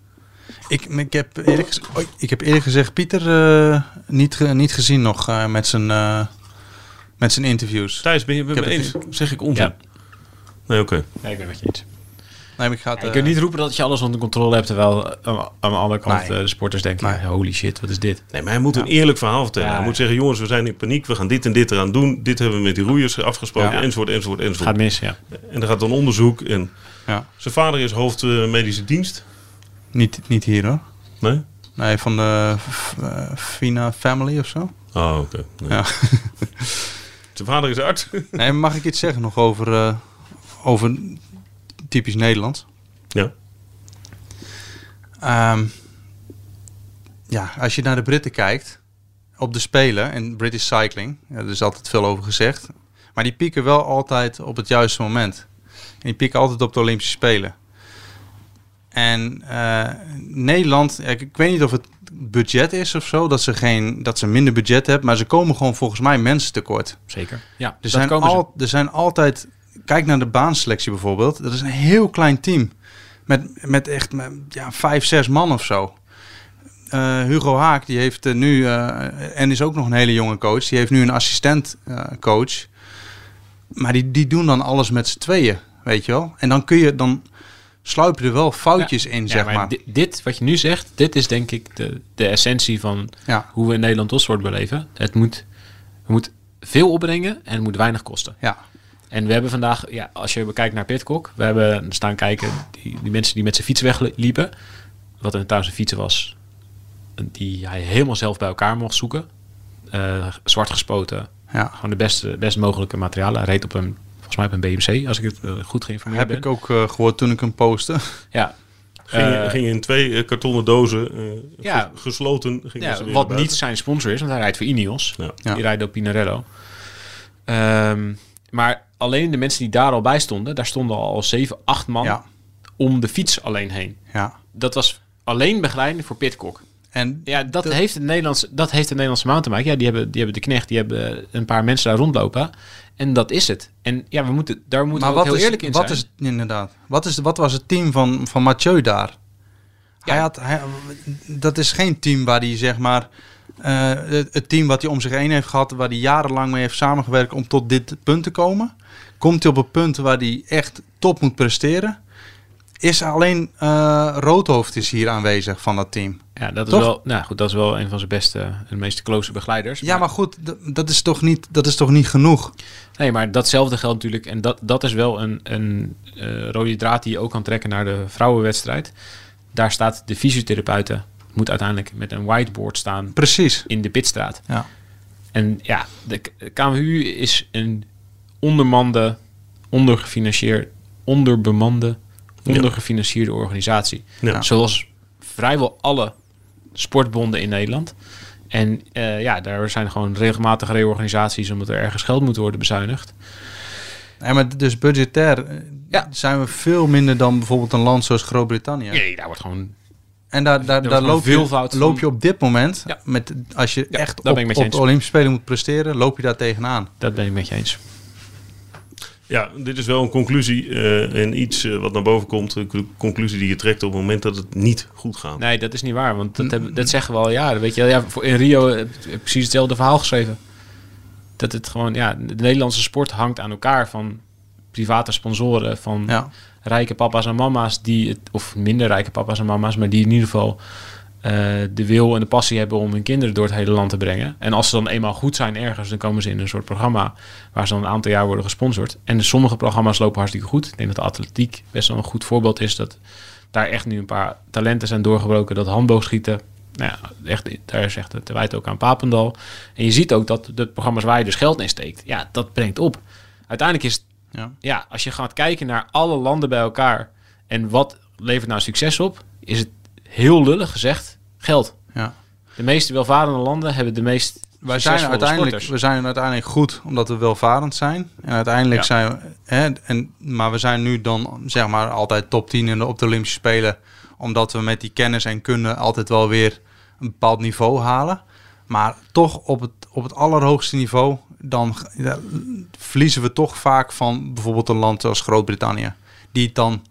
Ik, ik, heb eerlijk gezegd, oei, ik heb eerlijk gezegd Pieter eh, niet, ge- niet gezien nog eh, met, zijn, eh, met zijn interviews. Thijs, ben je het met Ik me eens? Zeg ik onzin? Ja. Nee, oké. Ja, ik ben met je eens. Nee, maar ik ga het, je eh, kunt niet roepen dat je alles onder controle hebt, terwijl eh, aan, de andere kant Nee. eh, de sporters denken, Nee. holy shit, wat is dit? Nee, maar hij moet een eerlijk verhaal vertellen. Ja. Hij moet zeggen, jongens, we zijn in paniek. We gaan dit en dit eraan doen. Dit hebben we met die roeiers afgesproken. Ja. Enzovoort, enzovoort, enzovoort. Gaat mis, ja. En er gaat dan onderzoek. En ja, zijn vader is hoofd eh, medische dienst. niet, niet hier hoor. Nee? Nee, van de F- eh, Fina Family of zo. Oh, oké. Nee. Ja. Zijn vader is arts. Nee, mag ik iets zeggen nog over, eh, over typisch Nederlands? ja. Ehm, ja, als je naar de Britten kijkt, op de Spelen en British Cycling, ja, er is altijd veel over gezegd, maar die pieken wel altijd op het juiste moment. En die pieken altijd op de Olympische Spelen. En eh, Nederland, ik, ik weet niet of het budget is of zo, dat ze, geen, dat ze minder budget hebben, maar ze komen gewoon volgens mij mensen tekort. Zeker. Ja, Er dat zijn, komen ze. al, er zijn altijd. Kijk naar de baanselectie bijvoorbeeld. Dat is een heel klein team. Met, met echt met, ja, vijf, zes man of zo. Eh, Hugo Haak, die heeft eh, nu. eh, en is ook nog een hele jonge coach. Die heeft nu een assistent coach. Maar die, die doen dan alles met z'n tweeën. Weet je wel? En dan kun je. Dan sluipen er wel foutjes in, Ja, zeg maar. Dit, dit, wat je nu zegt, dit is denk ik de, de essentie van Ja, hoe we in Nederland topsport beleven. Het moet, we moet veel opbrengen en het moet weinig kosten. ja. En we hebben vandaag, ja, als je kijkt naar Pitcock, we hebben staan kijken, die, die mensen die met zijn fiets wegliepen, wat een trouwens een fiets was, die hij helemaal zelf bij elkaar mocht zoeken. Eh, zwart gespoten, ja. gewoon de beste, best mogelijke materialen. Hij reed op een, volgens mij op een BMC, als ik het eh, goed geïnformeerd Heb ben. ik ook eh, gehoord toen ik hem postte. Ja. Ging, ging in twee kartonnen dozen, eh, Ja. ges- gesloten. Gingen Ja, ze weer wat niet zijn sponsor is, want hij rijdt voor Ineos. Ja. Ja. Die rijdt op Pinarello. Ehm, maar alleen de mensen die daar al bij stonden, daar stonden al 7, 8 man Ja, om de fiets alleen heen. ja. Dat was alleen begeleiding voor Pitcock. En Ja, dat, heeft het Nederlands, dat heeft de Nederlandse mountainbike. Ja, die hebben, die hebben de knecht, die hebben een paar mensen daar rondlopen. En dat is het. En ja, we moeten, daar moeten we heel is, eerlijk in wat zijn. Is, inderdaad. Wat, is, wat was het team van, van Mathieu daar? Hij had, hij, dat is geen team waar hij zeg maar... eh, het, het team wat hij om zich heen heeft gehad... waar hij jarenlang mee heeft samengewerkt om tot dit punt te komen. Komt hij op een punt waar hij echt top moet presteren... is alleen eh, Roodhoofd is hier aanwezig van dat team. ja, dat is Toch? wel, nou goed, dat is wel een van zijn beste en meest close begeleiders. Ja, maar goed, dat is toch niet, dat is toch niet genoeg? Nee, maar datzelfde geldt natuurlijk. En dat, dat is wel een, een eh, rode draad die je ook kan trekken naar de vrouwenwedstrijd. Daar staat de fysiotherapeuten, moet uiteindelijk met een whiteboard staan Precies. in de pitstraat. Ja. En ja, de KMU is een ondermande, ondergefinancierd, onderbemande, ondergefinancierde organisatie. Ja. Zoals vrijwel alle sportbonden in Nederland. En eh, ja, daar zijn gewoon regelmatige reorganisaties omdat er ergens geld moet worden bezuinigd. Ja, maar dus budgetair eh, Ja. zijn we veel minder dan bijvoorbeeld een land zoals Groot-Brittannië. Nee, daar wordt gewoon. En daar, daar, daar loop, je, loop je op dit moment, Ja. met, als je Ja, echt op, je op de. Olympische Spelen moet presteren, loop je daar tegenaan. Dat ben ik met je eens. Ja, dit is wel een conclusie eh, en iets eh, wat naar boven komt. Een co- conclusie die je trekt op het moment dat het niet goed gaat. Nee, dat is niet waar, want dat, hebben- dat zeggen we al jaren. Weet je, wel. ja, voor- in Rio heb ik precies hetzelfde verhaal geschreven. Dat het gewoon, ja, de Nederlandse sport hangt aan elkaar van private sponsoren, van Ja. rijke papa's en mama's die het, of minder rijke papa's en mama's, maar die in ieder geval eh, de wil en de passie hebben om hun kinderen door het hele land te brengen. En als ze dan eenmaal goed zijn ergens, dan komen ze in een soort programma waar ze dan een aantal jaar worden gesponsord. En sommige programma's lopen hartstikke goed. Ik denk dat de atletiek best wel een goed voorbeeld is dat daar echt nu een paar talenten zijn doorgebroken. Dat handboogschieten, nou ja, echt, daar is echt te wijten ook aan Papendal. En je ziet ook dat de programma's waar je dus geld in steekt, ja, dat brengt op. Uiteindelijk is Ja. ja, als je gaat kijken naar alle landen bij elkaar en wat levert nou succes op, is het heel lullig gezegd geld. Ja. De meeste welvarende landen hebben de meest Wij zijn, uiteindelijk, sporters. we zijn uiteindelijk goed omdat we welvarend zijn. En uiteindelijk Ja. zijn we. Hè, en, maar we zijn nu dan zeg maar altijd top 10 in de, op de Olympische Spelen. Omdat we met die kennis en kunde altijd wel weer een bepaald niveau halen. Maar toch op het, op het allerhoogste niveau. Dan ja, verliezen we toch vaak van bijvoorbeeld een land als Groot-Brittannië. Die het dan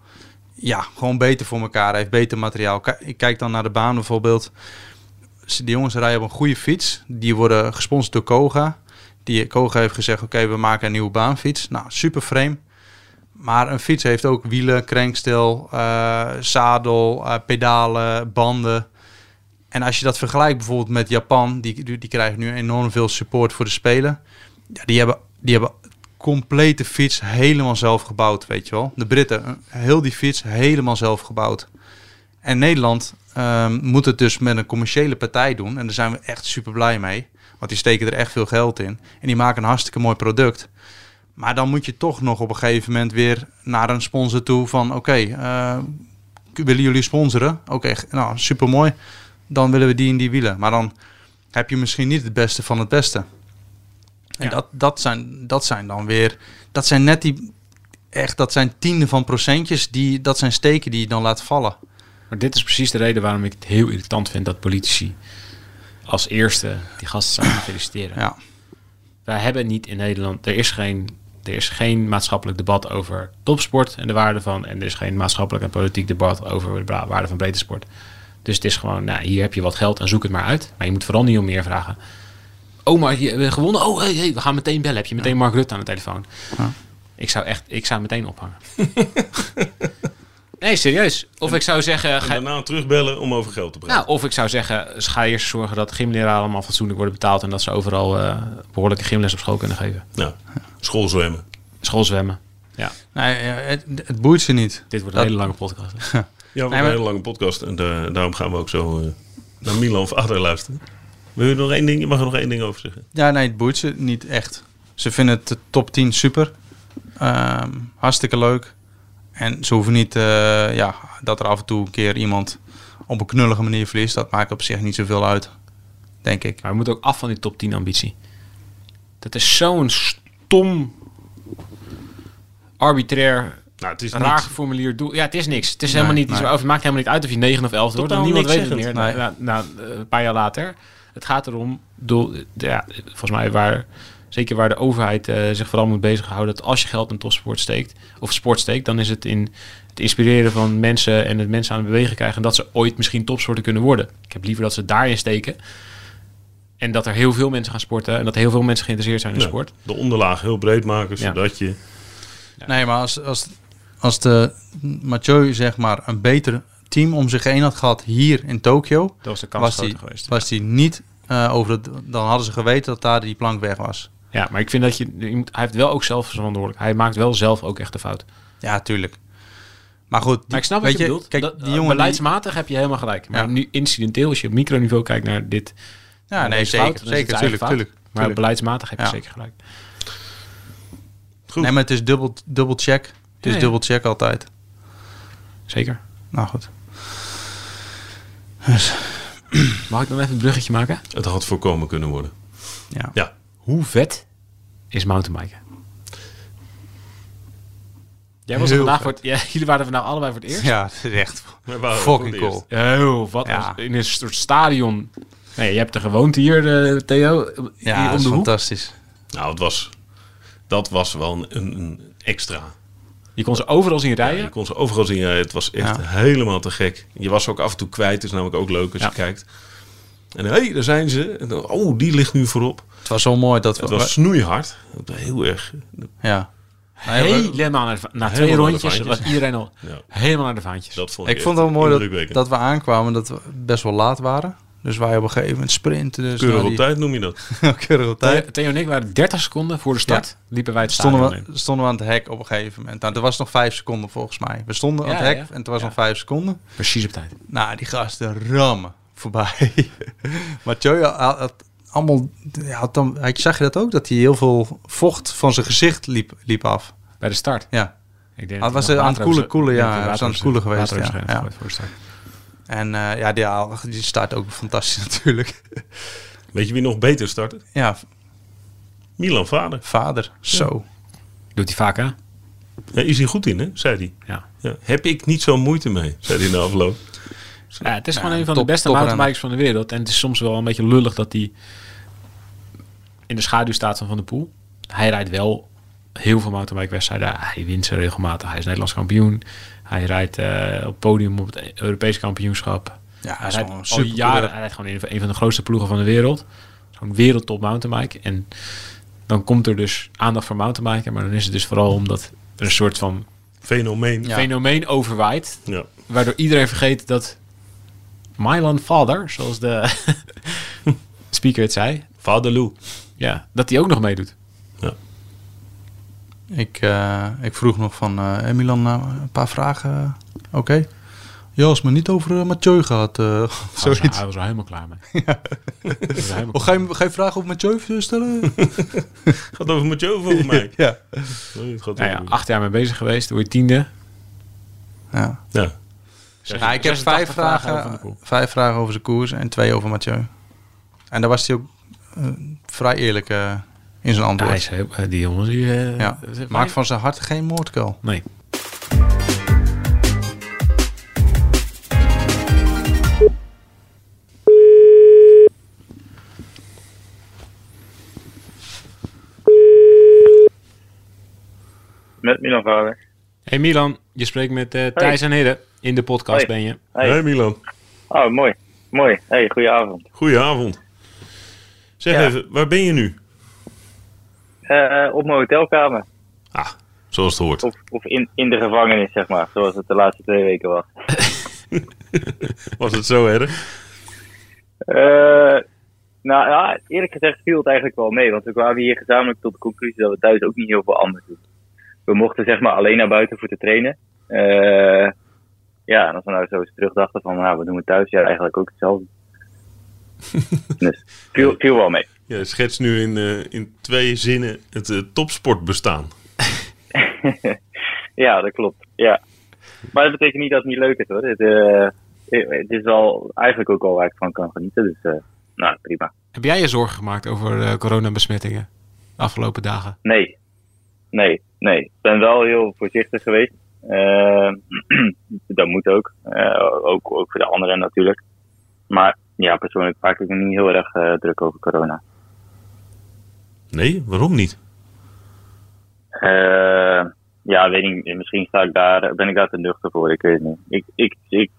ja, gewoon beter voor elkaar heeft. Beter materiaal. Ik kijk dan naar de baan bijvoorbeeld. Die jongens rijden op een goede fiets. Die worden gesponsord door Koga. Die Koga heeft gezegd, oké, we maken een nieuwe baanfiets. Nou, super frame. Maar een fiets heeft ook wielen, krenkstel, eh, zadel, eh, pedalen, banden. En als je dat vergelijkt bijvoorbeeld met Japan, die, die, die krijgen nu enorm veel support voor de Spelen. Ja, die, hebben, die hebben complete fiets helemaal zelf gebouwd, weet je wel. De Britten, eh, heel die fiets helemaal zelf gebouwd. En Nederland ehm, moet het dus met een commerciële partij doen. En daar zijn we echt super blij mee. Want die steken er echt veel geld in. En die maken een hartstikke mooi product. Maar dan moet je toch nog op een gegeven moment weer naar een sponsor toe van... Oké, eh, willen jullie sponsoren? Oké, nou super mooi. Dan willen we die en die wielen. Maar dan heb je misschien niet het beste van het beste. En Ja. dat, dat, zijn, dat zijn dan weer... Dat zijn net die... Echt, dat zijn tienden van procentjes. Die, dat zijn steken die je dan laat vallen. Maar dit is precies de reden waarom ik het heel irritant vind dat politici als eerste die gasten zouden feliciteren. Ja. Wij hebben niet in Nederland, er is geen, er is geen maatschappelijk debat over topsport en de waarde van, en er is geen maatschappelijk en politiek debat over de waarde van breedte sport. Dus het is gewoon, nou, hier heb je wat geld en zoek het maar uit. Maar je moet vooral niet om meer vragen. Oh, maar je hebt gewonnen. Oh, hey, hey, we gaan meteen bellen. Heb je meteen Mark Rutte aan de telefoon? Ja. Ik zou echt, ik zou meteen ophangen. nee, serieus. Of ik zou zeggen, En ga, daarna terugbellen om over geld te praten. nou, of ik zou zeggen, ga eerst zorgen dat gymleraren allemaal fatsoenlijk worden betaald en dat ze overal eh, behoorlijke gymles op school kunnen geven. Nou, schoolzwemmen. Schoolzwemmen. Ja, Nee, ja, het, het boeit ze niet. dit wordt een Dat- hele lange podcast. Ja, we hebben maar- een hele lange podcast en da- daarom gaan we ook zo eh, naar Milan Vader luisteren. Wil je nog één ding? Je mag er nog één ding over zeggen. Ja, nee, het boeit ze niet echt. Ze vinden het de top 10 super. Ehm, hartstikke leuk. En ze hoeven niet, eh, ja, dat er af en toe een keer iemand op een knullige manier verliest. Dat maakt op zich niet zoveel uit, denk ik. Maar we moeten ook af van die top 10 ambitie. Dat is zo'n stom, arbitrair, Nou, het is raar niet... geformuleerd doel. Ja, het is niks. Het is Nee, helemaal niet. nee. Het maakt helemaal niet uit of je 9 of 11 wordt. Totaal want Niemand weet het meer. zeggend. Na, na, na, een paar jaar later. Het gaat erom, doel, ja, volgens mij waar, zeker waar de overheid eh, zich vooral moet bezighouden, dat als je geld in topsport steekt, of sport steekt, dan is het in het inspireren van mensen en het mensen aan het bewegen krijgen en dat ze ooit misschien topsporter kunnen worden. Ik heb liever dat ze daarin steken. En dat er heel veel mensen gaan sporten en dat heel veel mensen geïnteresseerd zijn in Ja, sport. de onderlaag heel breed maken, Ja. zodat je... Nee, maar als, als, als de Mathieu zeg maar een beter team om zich heen had gehad hier in Tokio, Dat was de kans was groter die, geweest. was die niet eh, over het, dan hadden ze geweten dat daar die plank weg was. Ja, maar ik vind dat je, je moet, hij heeft wel ook zelf verantwoordelijk. Hij maakt wel zelf ook echt de fout. Ja, tuurlijk. Maar goed, die- Maar ik snap wat je, bedoelt. Kijk, Dat- die eh, jongen die, beleidsmatig heb je helemaal gelijk. Maar Ja. nu incidenteel, als je op microniveau kijkt naar dit. ja, nee, zeker, fout, zeker, tuurlijk, tuurlijk. Maar tuurlijk. beleidsmatig heb je Ja. zeker gelijk. Goed. Nee, maar het is dubbel, dubbel check. Het is dubbel check altijd. Zeker. Nou goed. Dus, Mag ik dan even een bruggetje maken? Het had voorkomen kunnen worden. Ja. Ja, Hoe vet is mountainbiken? Jij was er Heel vandaag voor het, ja, jullie waren er vandaag allebei voor het eerst. Ja, het is echt fucking cool. Oh, wat Ja. was- in een soort stadion. Nee, je hebt er gewoond hier, eh, Theo, hier Ja, dat om is de hoek. fantastisch. Nou, het was, dat was wel een extra. Je kon ze overal zien Ja, rijden. je kon ze overal zien. rijden. Het was echt Ja. helemaal te gek. Je was ook af en toe kwijt. is namelijk ook leuk als Ja. je kijkt. En hé, hey, daar zijn ze. En dan, oh, die ligt nu voorop. Het was zo mooi dat we... Het was snoeihard. Heel erg. Ja. Helemaal naar de, na twee Helemaal naar de rondjes was iedereen al Ja, helemaal naar de vaantjes. dat vond ik ik vond het wel mooi dat, dat we aankwamen dat we best wel laat waren. Dus wij op een gegeven moment sprinten. Dus Keurig op die- tijd noem je dat. Keurig op tijd. Theo, en ik waren 30 seconden voor de start. Liepen wij het Stonden in. we, stonden we aan het hek op een gegeven moment. Nou, er was nog vijf seconden volgens mij. We stonden aan het hek ja. en het was Ja. nog vijf seconden. Precies op tijd. Nou, die gasten rammen voorbij. Mathieu had, had allemaal... ja, Had dan, had, zag je dat ook? Dat hij heel veel vocht van zijn gezicht liep, liep af. Bij de start. Ja. Ik denk Ah, dat was aan het koelen, koelen, ja, aan het koelen geweest, ja, ja. gegooid voor de start. En eh, ja, die, die staat ook fantastisch natuurlijk. Weet je wie nog beter startte? Ja, Milan Vader. vader. Zo. Doet hij vaak, hè? Ja, is hij goed in, hè? Zei hij. Ja. Ja. Heb ik niet zo moeite mee, zei hij na afloop. Ja, het is Ja, gewoon een van top- de beste mountainbikers van de wereld. En het is soms wel een beetje lullig dat hij in de schaduw staat van Van der Poel. Hij rijdt wel heel veel mountainbike-wedstrijden. Hij wint ze regelmatig. Hij is Nederlands kampioen. Hij rijdt eh, op podium op het Europees kampioenschap. Ja, hij is rijdt gewoon al jaren. Hij rijdt gewoon in een van de grootste ploegen van de wereld. Zo'n wereldtop mountainbike. En dan komt er dus aandacht voor mountainbiken. Maar dan is het dus vooral omdat er een soort van Fenomeen. Ja. fenomeen overwaait. Ja. Waardoor iedereen vergeet dat Milan Father, zoals de speaker het zei, Vader Lou. ja, dat hij ook nog meedoet. Ik, eh, ik vroeg nog van eh eh, Milan nou, een paar vragen. Oké. Ja, als me niet over uh, Mathieu gaat. eh, Hij was, zoiets. hij was er helemaal klaar mee. Hij er helemaal Oh, ga, je, ga je vragen over Mathieu stellen? Gaat over Mathieu volgens mij. ja. Nee, het gaat nou ja, acht jaar mee bezig geweest, door je tiende. ja. ja. Nou, ik heb 86 vijf vragen vijf vragen over zijn koers en twee over Mathieu. En daar was hij ook eh, vrij eerlijk eh, in zijn antwoord. Hij is heel, eh, die jongens die... eh, ja. Maakt van zijn hart geen moordkuil. Nee. Met Milan Vader. Hey Milan, je spreekt met eh, Thijs en Hidde. In de podcast ben je. Hey. Hey Milan. Oh, mooi. Mooi. Hey, goedenavond. Goedenavond. Zeg Ja. even, waar ben je nu? Eh, op mijn hotelkamer. Ah, zoals het hoort. Of, of in, in de gevangenis, zeg maar. Zoals het de laatste twee weken was. Was het zo erg? Eh, nou ja, eerlijk gezegd viel het eigenlijk wel mee. Want we kwamen hier gezamenlijk tot de conclusie dat we thuis ook niet heel veel anders doen. We mochten zeg maar alleen naar buiten voor te trainen. Eh, ja, en als we nou zo eens terugdachten van, nou, we doen het thuis. Ja, eigenlijk ook hetzelfde. dus viel, viel wel mee. Ja, schets nu in, eh, in twee zinnen het eh, topsportbestaan. Ja, dat klopt. Ja. Maar dat betekent niet dat het niet leuk is hoor. Het, eh, het is wel eigenlijk ook al waar ik van kan genieten. Dus eh, nou, prima. Heb jij je zorgen gemaakt over eh, coronabesmettingen de afgelopen dagen? Nee. Nee, nee. Ik ben wel heel voorzichtig geweest. Eh, dat moet ook. Eh, ook. Ook voor de anderen natuurlijk. Maar ja, persoonlijk maak ik me niet heel erg eh, druk over corona. Nee, waarom niet? Eh, ja, weet ik niet. Misschien sta ik daar, ben ik daar te nuchter voor. Ik weet het niet. Ik, ik, ik,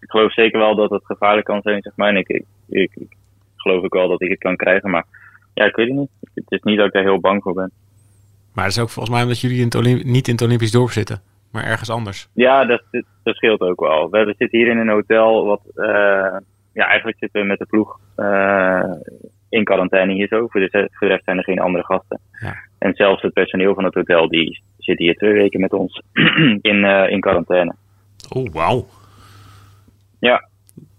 ik geloof zeker wel dat het gevaarlijk kan zijn, zeg maar. En ik, ik, ik, ik geloof ook wel dat ik het kan krijgen. Maar ja, ik weet het niet. Het is niet dat ik er heel bang voor ben. Maar dat is ook volgens mij omdat jullie in het Olymp- niet in het Olympisch dorp zitten, maar ergens anders. Ja, dat, dat, dat scheelt ook wel. We zitten hier in een hotel wat... eh, ja, eigenlijk zitten we met de ploeg eh, in quarantaine hier zo. Voor de, voor de rest zijn er geen andere gasten. Ja. En zelfs het personeel van het hotel, die zit hier twee weken met ons in, eh, in quarantaine. Oh, wauw. Ja.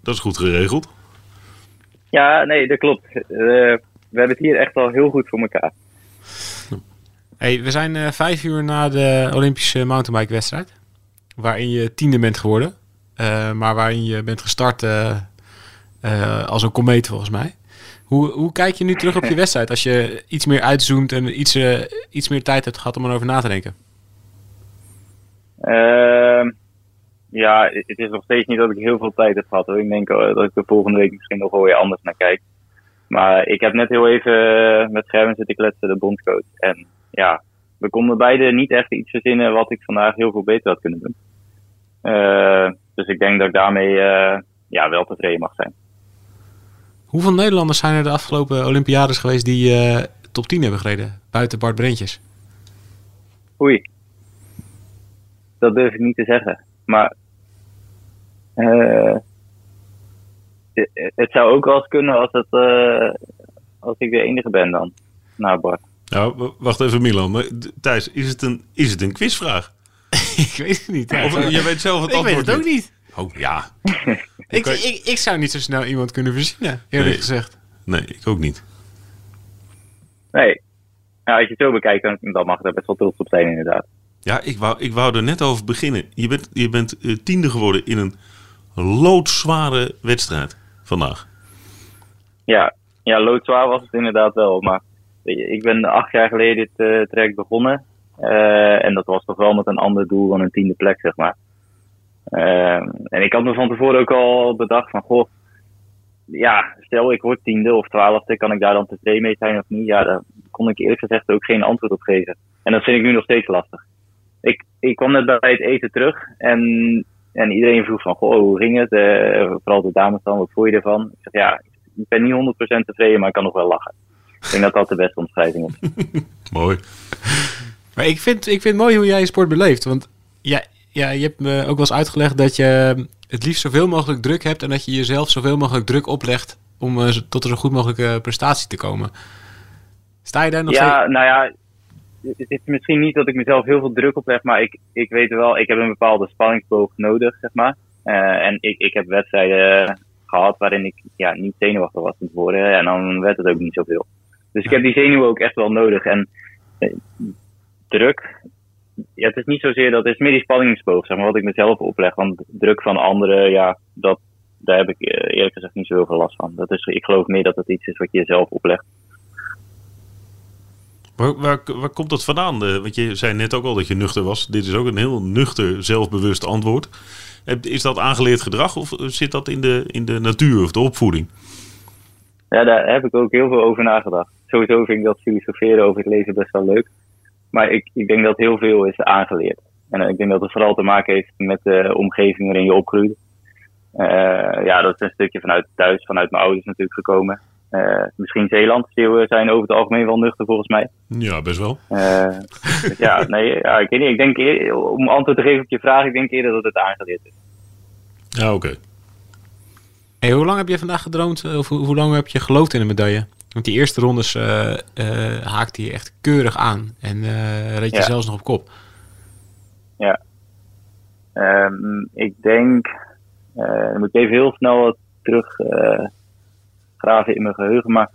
Dat is goed geregeld. Ja, nee, dat klopt. Eh, we hebben het hier echt al heel goed voor elkaar. Hey, we zijn eh, vijf uur na de Olympische mountainbike-wedstrijd. Waarin je tiende bent geworden. Maar waarin je bent gestart als een komeet volgens mij. Hoe, hoe kijk je nu terug op je wedstrijd als je iets meer uitzoomt en iets, eh, iets meer tijd hebt gehad om erover na te denken? Ehm, ja, het is nog steeds niet dat ik heel veel tijd heb gehad. Hoor. Ik denk eh, dat ik de volgende week misschien nog wel weer anders naar kijk. Maar ik heb net heel even eh, met Schermen zitten kletsen, de bondcoach. En ja, we konden beide niet echt iets verzinnen wat ik vandaag heel veel beter had kunnen doen. Eh, dus ik denk dat ik daarmee ja, wel tevreden mag zijn. Hoeveel Nederlanders zijn er de afgelopen Olympiades geweest die eh, top 10 hebben gereden? Buiten Bart Brentjes. Oei. Dat durf ik niet te zeggen. Maar eh, het- zou ook wel eens kunnen als, het, eh, als ik de enige ben dan. Nou Bart. Nou, wacht even Milan. Thijs, is het een, is het een quizvraag? ik weet het niet. Ja, Of je weet zelf het ik weet antwoord het ook niet. Oh, ja. Ik, ik, ik zou niet zo snel iemand kunnen verzinnen, eerlijk Nee. gezegd. Nee, ik ook niet. Nee. Ja, als je het zo bekijkt, dan, mag daar best wel trots op zijn inderdaad. Ja, ik wou, ik wou er net over beginnen. Je bent, je bent eh, tiende geworden in een loodzware wedstrijd vandaag. Ja, ja loodzwaar was het inderdaad wel. Maar ik ben acht jaar geleden dit eh, traject begonnen. Eh, en dat was toch wel met een ander doel dan een tiende plek, zeg maar. Eh, en ik had me van tevoren ook al bedacht van, goh, ja, stel ik word tiende of twaalfde, kan ik daar dan tevreden mee zijn of niet? Ja, daar kon ik eerlijk gezegd ook geen antwoord op geven. En dat vind ik nu nog steeds lastig. Ik, ik kwam net bij het eten terug en, en iedereen vroeg van, goh, hoe ging het? Eh, vooral de dames dan, wat vond je ervan? Ik zeg, ja, ik ben niet 100% tevreden, maar ik kan nog wel lachen. Ik denk dat dat de beste omschrijving is. Mooi. Maar ik vind, ik vind het mooi hoe jij je sport beleeft. Want ja, ja, je hebt me ook wel eens uitgelegd dat je het liefst zoveel mogelijk druk hebt... en dat je jezelf zoveel mogelijk druk oplegt om eh, tot een zo goed mogelijke prestatie te komen. Sta je daar nog Ja, nou ja, het is misschien niet dat ik mezelf heel veel druk opleg, maar ik, ik weet wel, ik heb een bepaalde spanningsboog nodig, zeg maar. Eh, en ik, ik heb wedstrijden gehad waarin ik ja, niet zenuwachtig was van tevoren en dan werd het ook niet zoveel. Dus ik heb die zenuwen ook echt wel nodig. En eh, druk, ja, het is niet zozeer dat, het is meer die spanningsboog, zeg maar, wat ik mezelf opleg. Want druk van anderen, ja, dat, daar heb ik eh, eerlijk gezegd niet zo heel veel last van. Dat is, ik geloof meer dat het iets is wat je jezelf oplegt. Waar, waar, waar komt dat vandaan? Eh, want je zei net ook al dat je nuchter was. Dit is ook een heel nuchter, zelfbewust antwoord. Is dat aangeleerd gedrag of zit dat in de, in de natuur of de opvoeding? Ja, daar heb ik ook heel veel over nagedacht. Sowieso vind ik dat filosoferen over het leven best wel leuk. Maar ik, ik denk dat heel veel is aangeleerd. En ik denk dat het vooral te maken heeft met de omgeving waarin je opgroeit. Eh, ja, dat is een stukje vanuit thuis, vanuit mijn ouders natuurlijk gekomen. Eh, misschien Zeeland. Zeeuwen zijn over het algemeen wel nuchter volgens mij. Ja, best wel. Eh, dus ja, nee, ja, ik weet niet. Ik denk, eer- om antwoord te geven op je vraag, ik denk eerder dat het aangeleerd is. Ja, oké. Hey, hoe lang heb je vandaag gedroomd? eh, Of hoe, hoe lang heb je geloofd in een medaille? Want die eerste rondes eh eh, haakte je echt keurig aan. En eh reed je Ja. zelfs nog op kop. Ehm, ik denk, dan moet ik even heel snel wat terug graven in mijn geheugen, maar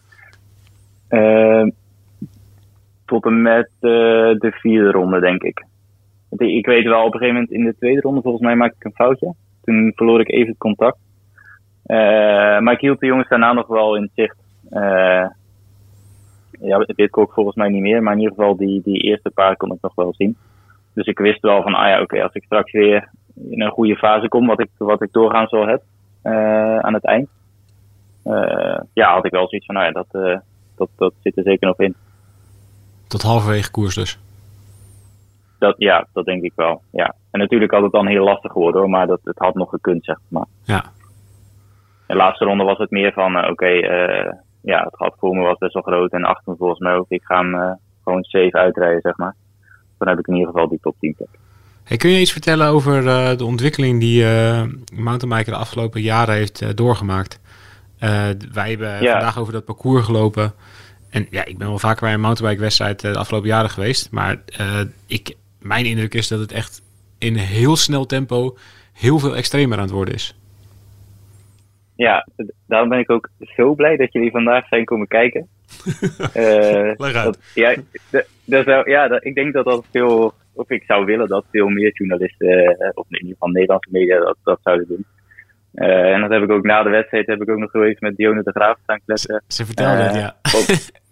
tot en met de vierde ronde, denk ik. Want ik. Weet wel, op een gegeven moment in de tweede ronde, volgens mij maakte ik een foutje. Toen verloor ik even het contact. Maar ik hield de jongens daarna nog wel in zicht. Eh ja, Pitcock volgens mij niet meer, maar in ieder geval die, die eerste paar kon ik nog wel zien. Dus ik wist wel van, ah ja, oké, als ik straks weer in een goede fase kom, wat ik, wat ik doorgaans wel heb eh, aan het eind. eh, ja, had ik wel zoiets van, nou ja, dat, dat, dat zit er zeker nog in. Tot halverwege koers dus. Dat, ja, dat denk ik wel. Ja. En natuurlijk had het dan heel lastig geworden hoor, maar dat, het had nog gekund, zeg maar. Ja. De laatste ronde was het meer van, oké, eh, ja, het gat voor me was best wel groot en achter me volgens mij ook. Ik ga hem eh, gewoon safe uitrijden, zeg maar. Dan heb ik in ieder geval die top 10 plek. Hey, kun je iets vertellen over eh, de ontwikkeling die eh mountainbiker de afgelopen jaren heeft doorgemaakt? Wij hebben Ja. vandaag over dat parcours gelopen. En ja, ik ben wel vaker bij een mountainbike-wedstrijd de afgelopen jaren geweest. Maar ik, mijn indruk is dat het echt in heel snel tempo heel veel extremer aan het worden is. Ja, daarom ben ik ook zo blij dat jullie vandaag zijn komen kijken. Uit. dat, ja, dat zou, ja dat, ik denk dat dat veel, of ik zou willen dat veel meer journalisten, eh, of in ieder geval Nederlandse media, dat, dat zouden doen. Eh, en dat heb ik ook na de wedstrijd heb ik ook nog geweest met Dionne de Graaf staan kletsen. Ze vertelde het, ja.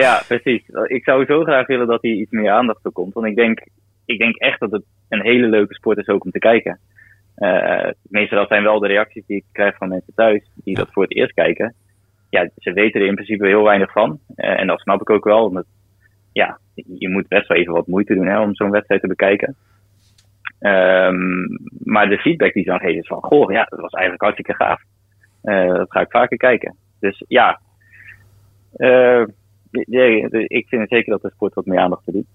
Ja, precies. Ik zou zo graag willen dat hij iets meer aandacht voor komt. Want ik denk, ik denk echt dat het een hele leuke sport is ook om te kijken. Eh meestal dat zijn wel de reacties die ik krijg van mensen thuis die dat voor het eerst kijken. Ja, ze weten er in principe heel weinig van. Eh, en dat snap ik ook wel. Omdat, ja, je moet best wel even wat moeite doen hè, om zo'n wedstrijd te bekijken. Ehm, maar de feedback die ze dan geven is van, goh, ja, dat was eigenlijk hartstikke gaaf. Eh, dat ga ik vaker kijken. Dus ja, ik vind zeker dat de sport wat meer aandacht verdient.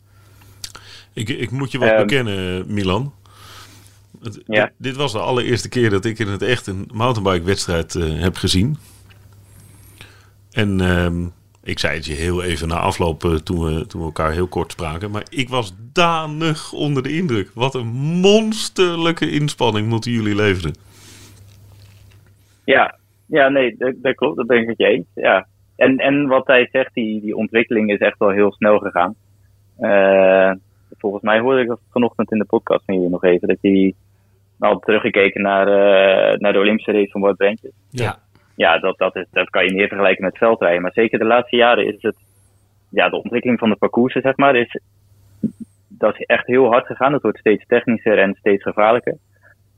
Ik, ik moet je wat Ehm. bekennen, Milan. Het- Ja. dit, was de allereerste keer dat ik in het echt een mountainbike-wedstrijd eh, heb gezien. En ehm, ik zei het je heel even na afloop eh, toen, we, toen we elkaar heel kort spraken. Maar ik was danig onder de indruk. Wat een monsterlijke inspanning moeten jullie leveren. Ja, ja nee, dat, dat klopt. Dat ben ik met je eens. Ja. En, en wat hij zegt, die, die ontwikkeling is echt wel heel snel gegaan. Volgens mij hoorde ik dat vanochtend in de podcast van jullie nog even. Dat hij had teruggekeken naar, eh, naar de Olympische race van Wout Brentjes. Ja. Ja, dat, dat, is, dat kan je meer vergelijken met veldrijden. Maar zeker de laatste jaren is het... Ja, de ontwikkeling van de parcoursen, zeg maar, is, dat is echt heel hard gegaan. Het wordt steeds technischer en steeds gevaarlijker.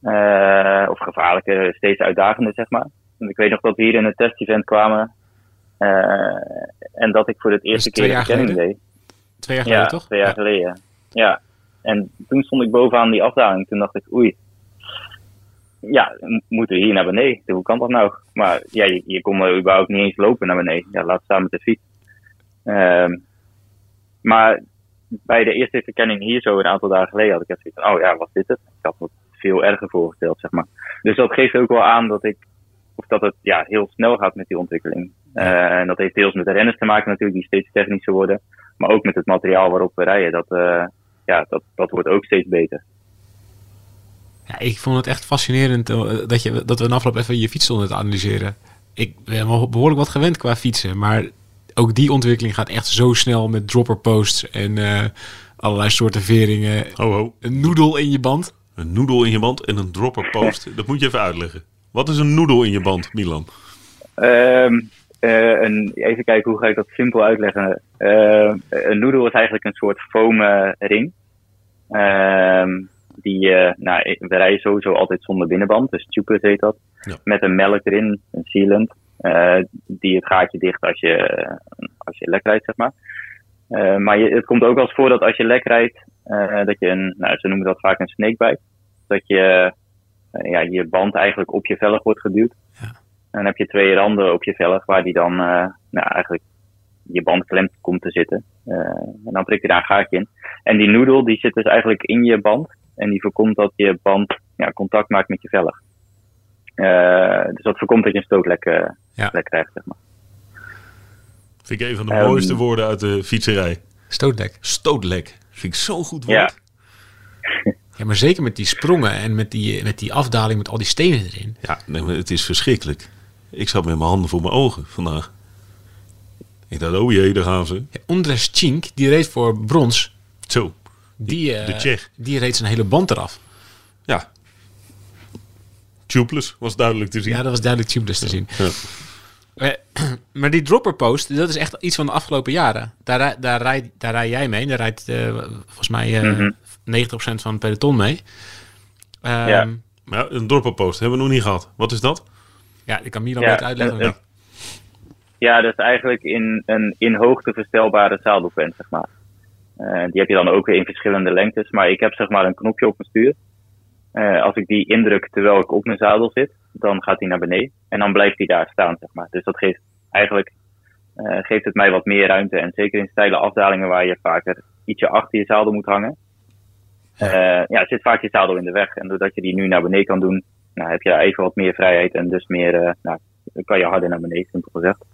Eh, of gevaarlijker, steeds uitdagender, zeg maar. En ik weet nog dat we hier in een test-event kwamen. eh, en dat ik voor het eerste keer de jaar verkenning deed. Twee jaar geleden, Ja, toch? twee jaar Ja. geleden. Ja. En toen stond ik bovenaan die afdaling. Toen dacht ik, oei. Ja, moeten we hier naar beneden? Hoe kan dat nou? Maar ja, je, je kon er überhaupt niet eens lopen naar beneden. Ja, laat staan met de fiets. Ehm, maar bij de eerste verkenning hier zo een aantal dagen geleden had ik echt zoiets van, oh ja, was dit het? Ik had me veel erger voorgesteld, zeg maar. Dus dat geeft ook wel aan dat ik, of dat het ja, heel snel gaat met die ontwikkeling. Eh, en dat heeft deels met de renners te maken natuurlijk, die steeds technischer worden. Maar ook met het materiaal waarop we rijden. Dat, eh, ja, dat, dat wordt ook steeds beter. Ja, ik vond het echt fascinerend eh, dat, je, dat we een afloop even je fiets stonden te analyseren. Ik ben wel behoorlijk wat gewend qua fietsen, maar ook die ontwikkeling gaat echt zo snel met dropper posts en eh, allerlei soorten veringen. Ho, ho. Een noedel in je band. Een noedel in je band en een dropper post. Dat moet je even uitleggen. Wat is een noedel in je band, Milan? Ehm, eh, een, even kijken hoe ga ik dat simpel uitleggen. Ehm, een noedel is eigenlijk een soort foam ring. Ehm, die, eh, nou, we rijden sowieso altijd zonder binnenband, dus tubeless heet dat. Ja. Met een melk erin, een sealant, eh, die het gaatje dicht als je, als je lek rijdt, zeg maar. Eh, maar je, het komt ook wel eens voor dat als je lek rijdt, eh, dat je een, nou, ze noemen dat vaak een snakebite. Dat je eh, ja, je band eigenlijk op je velg wordt geduwd. En dan heb je twee randen op je velg waar die dan eh, nou, eigenlijk je band klemt komt te zitten. Eh, en dan prik je daar een gaatje in. En die noedel die zit dus eigenlijk in je band. En die voorkomt dat je band ja, contact maakt met je velg. Eh, dus dat voorkomt dat je een stootlek eh, Ja. lek krijgt, zeg maar. Vind ik een van de Ehm. mooiste woorden uit de fietserij. Stootlek. Stootlek. Vind ik zo'n goed Ja. woord. Ja, maar zeker met die sprongen en met die, met die afdaling met al die stenen erin. Ja, nee, maar het is verschrikkelijk. Ik zat met mijn handen voor mijn ogen vandaag. Ik dacht, oh jee, daar gaan ze. Ja, Ondres Chink, die reed voor brons. Zo, Die, eh, de Tsjech. die reed zijn hele band eraf. ja. Tubeless was duidelijk te zien. Ja, dat was duidelijk tubeless te zien. Ja. Eh, maar die dropper post, dat is echt iets van de afgelopen jaren. Daar, daar, rijd, daar rij jij mee. Daar rijdt eh, volgens mij eh Mhm. 90% van het peloton mee. Ehm, Ja. Een dropperpost hebben we nog niet gehad. Wat is dat? Ja, ik kan Milan Ja, beter uitleggen. Ja, dat is eigenlijk in een in hoogte verstelbare zadelpen, zeg maar. Eh, die heb je dan ook weer in verschillende lengtes. Maar ik heb zeg maar een knopje op mijn stuur. Eh, als ik die indruk terwijl ik op mijn zadel zit, dan gaat hij naar beneden. En dan blijft hij daar staan, zeg maar. Dus dat geeft eigenlijk eh, geeft het mij wat meer ruimte. En zeker in steile afdalingen waar je vaker ietsje achter je zadel moet hangen. eh, ja, zit vaak je zadel in de weg. En doordat je die nu naar beneden kan doen, nou, heb je daar even wat meer vrijheid. En dus meer, eh, nou, dan kan je harder naar beneden, simpel gezegd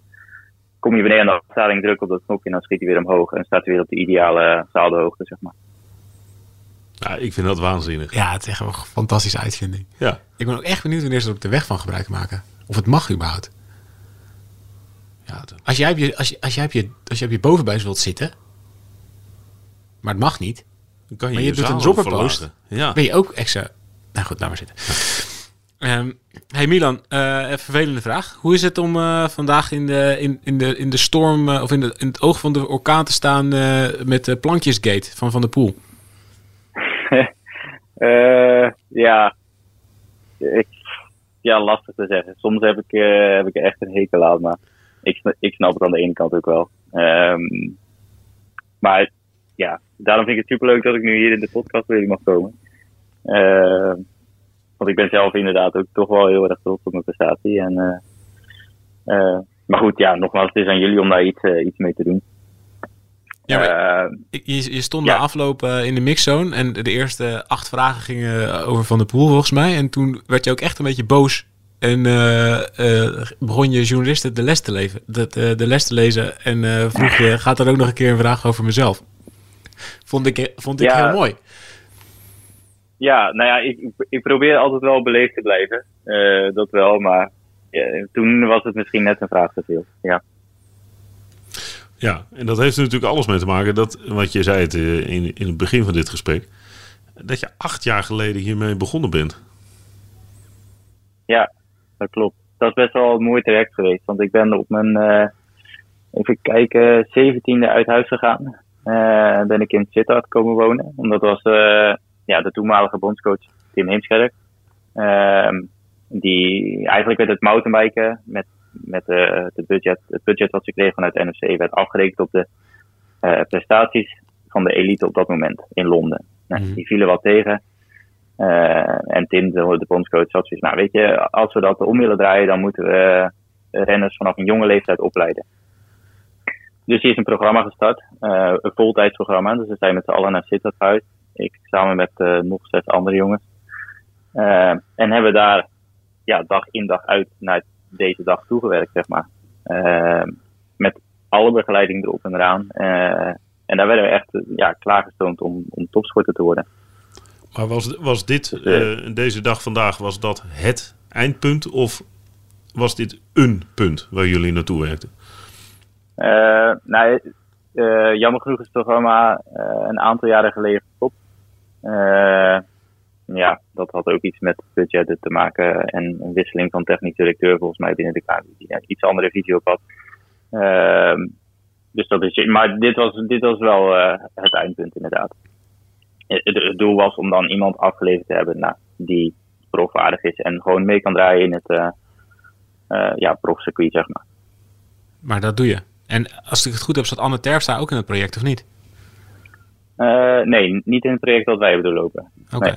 kom je beneden aan de afdaling, druk op dat knopje en dan schiet hij weer omhoog. En staat hij weer op de ideale zadelhoogte, zeg maar. Ja, ik vind dat waanzinnig. Ja, het is echt een fantastische uitvinding. Ja. Ik ben ook echt benieuwd wanneer ze er op de weg van gebruik maken. Of het mag überhaupt. ja Als jij op je, als je, als jij op je, als je op je bovenbuis wilt zitten, maar het mag niet, dan kan je Maar je je doet een dropperpost. verlagen. Ja. ben je ook extra... Nou goed, laat maar zitten. Ehm, hey Milan, eh, een vervelende vraag. Hoe is het om eh, vandaag in de, in, in de, in de storm eh, of in, de, in het oog van de orkaan te staan met de plankjesgate van Van der Poel? Ja. Ik, ja, lastig te zeggen. Soms heb ik, heb ik echt een hekel aan, maar ik, ik snap het aan de ene kant ook wel. Ehm, maar ja, daarom vind ik het superleuk dat ik nu hier in de podcast jullie mag komen. Want ik ben zelf inderdaad ook toch wel heel erg trots op mijn prestatie. En, eh, eh, maar goed, ja, nogmaals, het is aan jullie om daar iets, eh, iets mee te doen. Ja, je, je stond ja. na afloop in de mixzone en de eerste acht vragen gingen over Van der Poel volgens mij. En toen werd je ook echt een beetje boos en begon je journalisten de les te, leven, de, de, de les te lezen en vroeg je, gaat er ook nog een keer een vraag over mezelf? Vond ik, vond ik Ja. heel mooi. Ja, nou ja, ik, ik probeer altijd wel beleefd te blijven. Eh, dat wel, maar ja, toen was het misschien net een vraag te veel. Ja. Ja, en dat heeft er natuurlijk alles mee te maken. Dat, wat je zei het, eh, in, in het begin van dit gesprek. Dat je acht jaar geleden hiermee begonnen bent. ja, dat klopt. Dat is best wel een mooi traject geweest. Want ik ben op mijn, eh, even kijken, zeventiende uit huis gegaan. Eh, ben ik in Sittard komen wonen. Omdat was eh, ja, de toenmalige bondscoach Tim Heemskerk. Ehm, die eigenlijk werd het mountainbiken met, met eh, de budget, het budget wat ze kregen vanuit de NOC werd afgerekend op de eh, prestaties van de elite op dat moment in Londen. Nou, Mhm. Die vielen wat tegen. Eh, en Tim, de, de bondscoach, had zoiets nou weet je, als we dat om willen draaien, dan moeten we eh, renners vanaf een jonge leeftijd opleiden. Dus hier is een programma gestart, eh, een voltijdsprogramma. Dus we zijn met z'n allen naar Sittard uit. Ik samen met eh, nog zes andere jongens. Eh, en hebben daar ja, dag in dag uit naar deze dag toegewerkt, zeg maar. Eh, met alle begeleiding erop en eraan. En daar werden we echt ja, klaargestoomd om, om topsporter te worden. Maar was, was dit, eh, deze dag vandaag, was dat het eindpunt? Of was dit een punt waar jullie naartoe werkten? Nou, jammer genoeg is het programma een aantal jaren geleden gestopt. Eh, ja, dat had ook iets met budgetten te maken en een wisseling van technisch directeur volgens mij binnen de KNVB die een iets andere visie op had. Ehm, dus dat is, maar dit was, dit was wel eh, het eindpunt inderdaad. Het, het doel was om dan iemand afgeleverd te hebben nou, die profwaardig is en gewoon mee kan draaien in het eh eh, ja, profcircuit, zeg maar. Maar dat doe je. En als ik het goed heb, zat Anne Terpstra ook in het project, of niet? Eh, nee, niet in het project dat wij hebben doorlopen. Oké. Nee.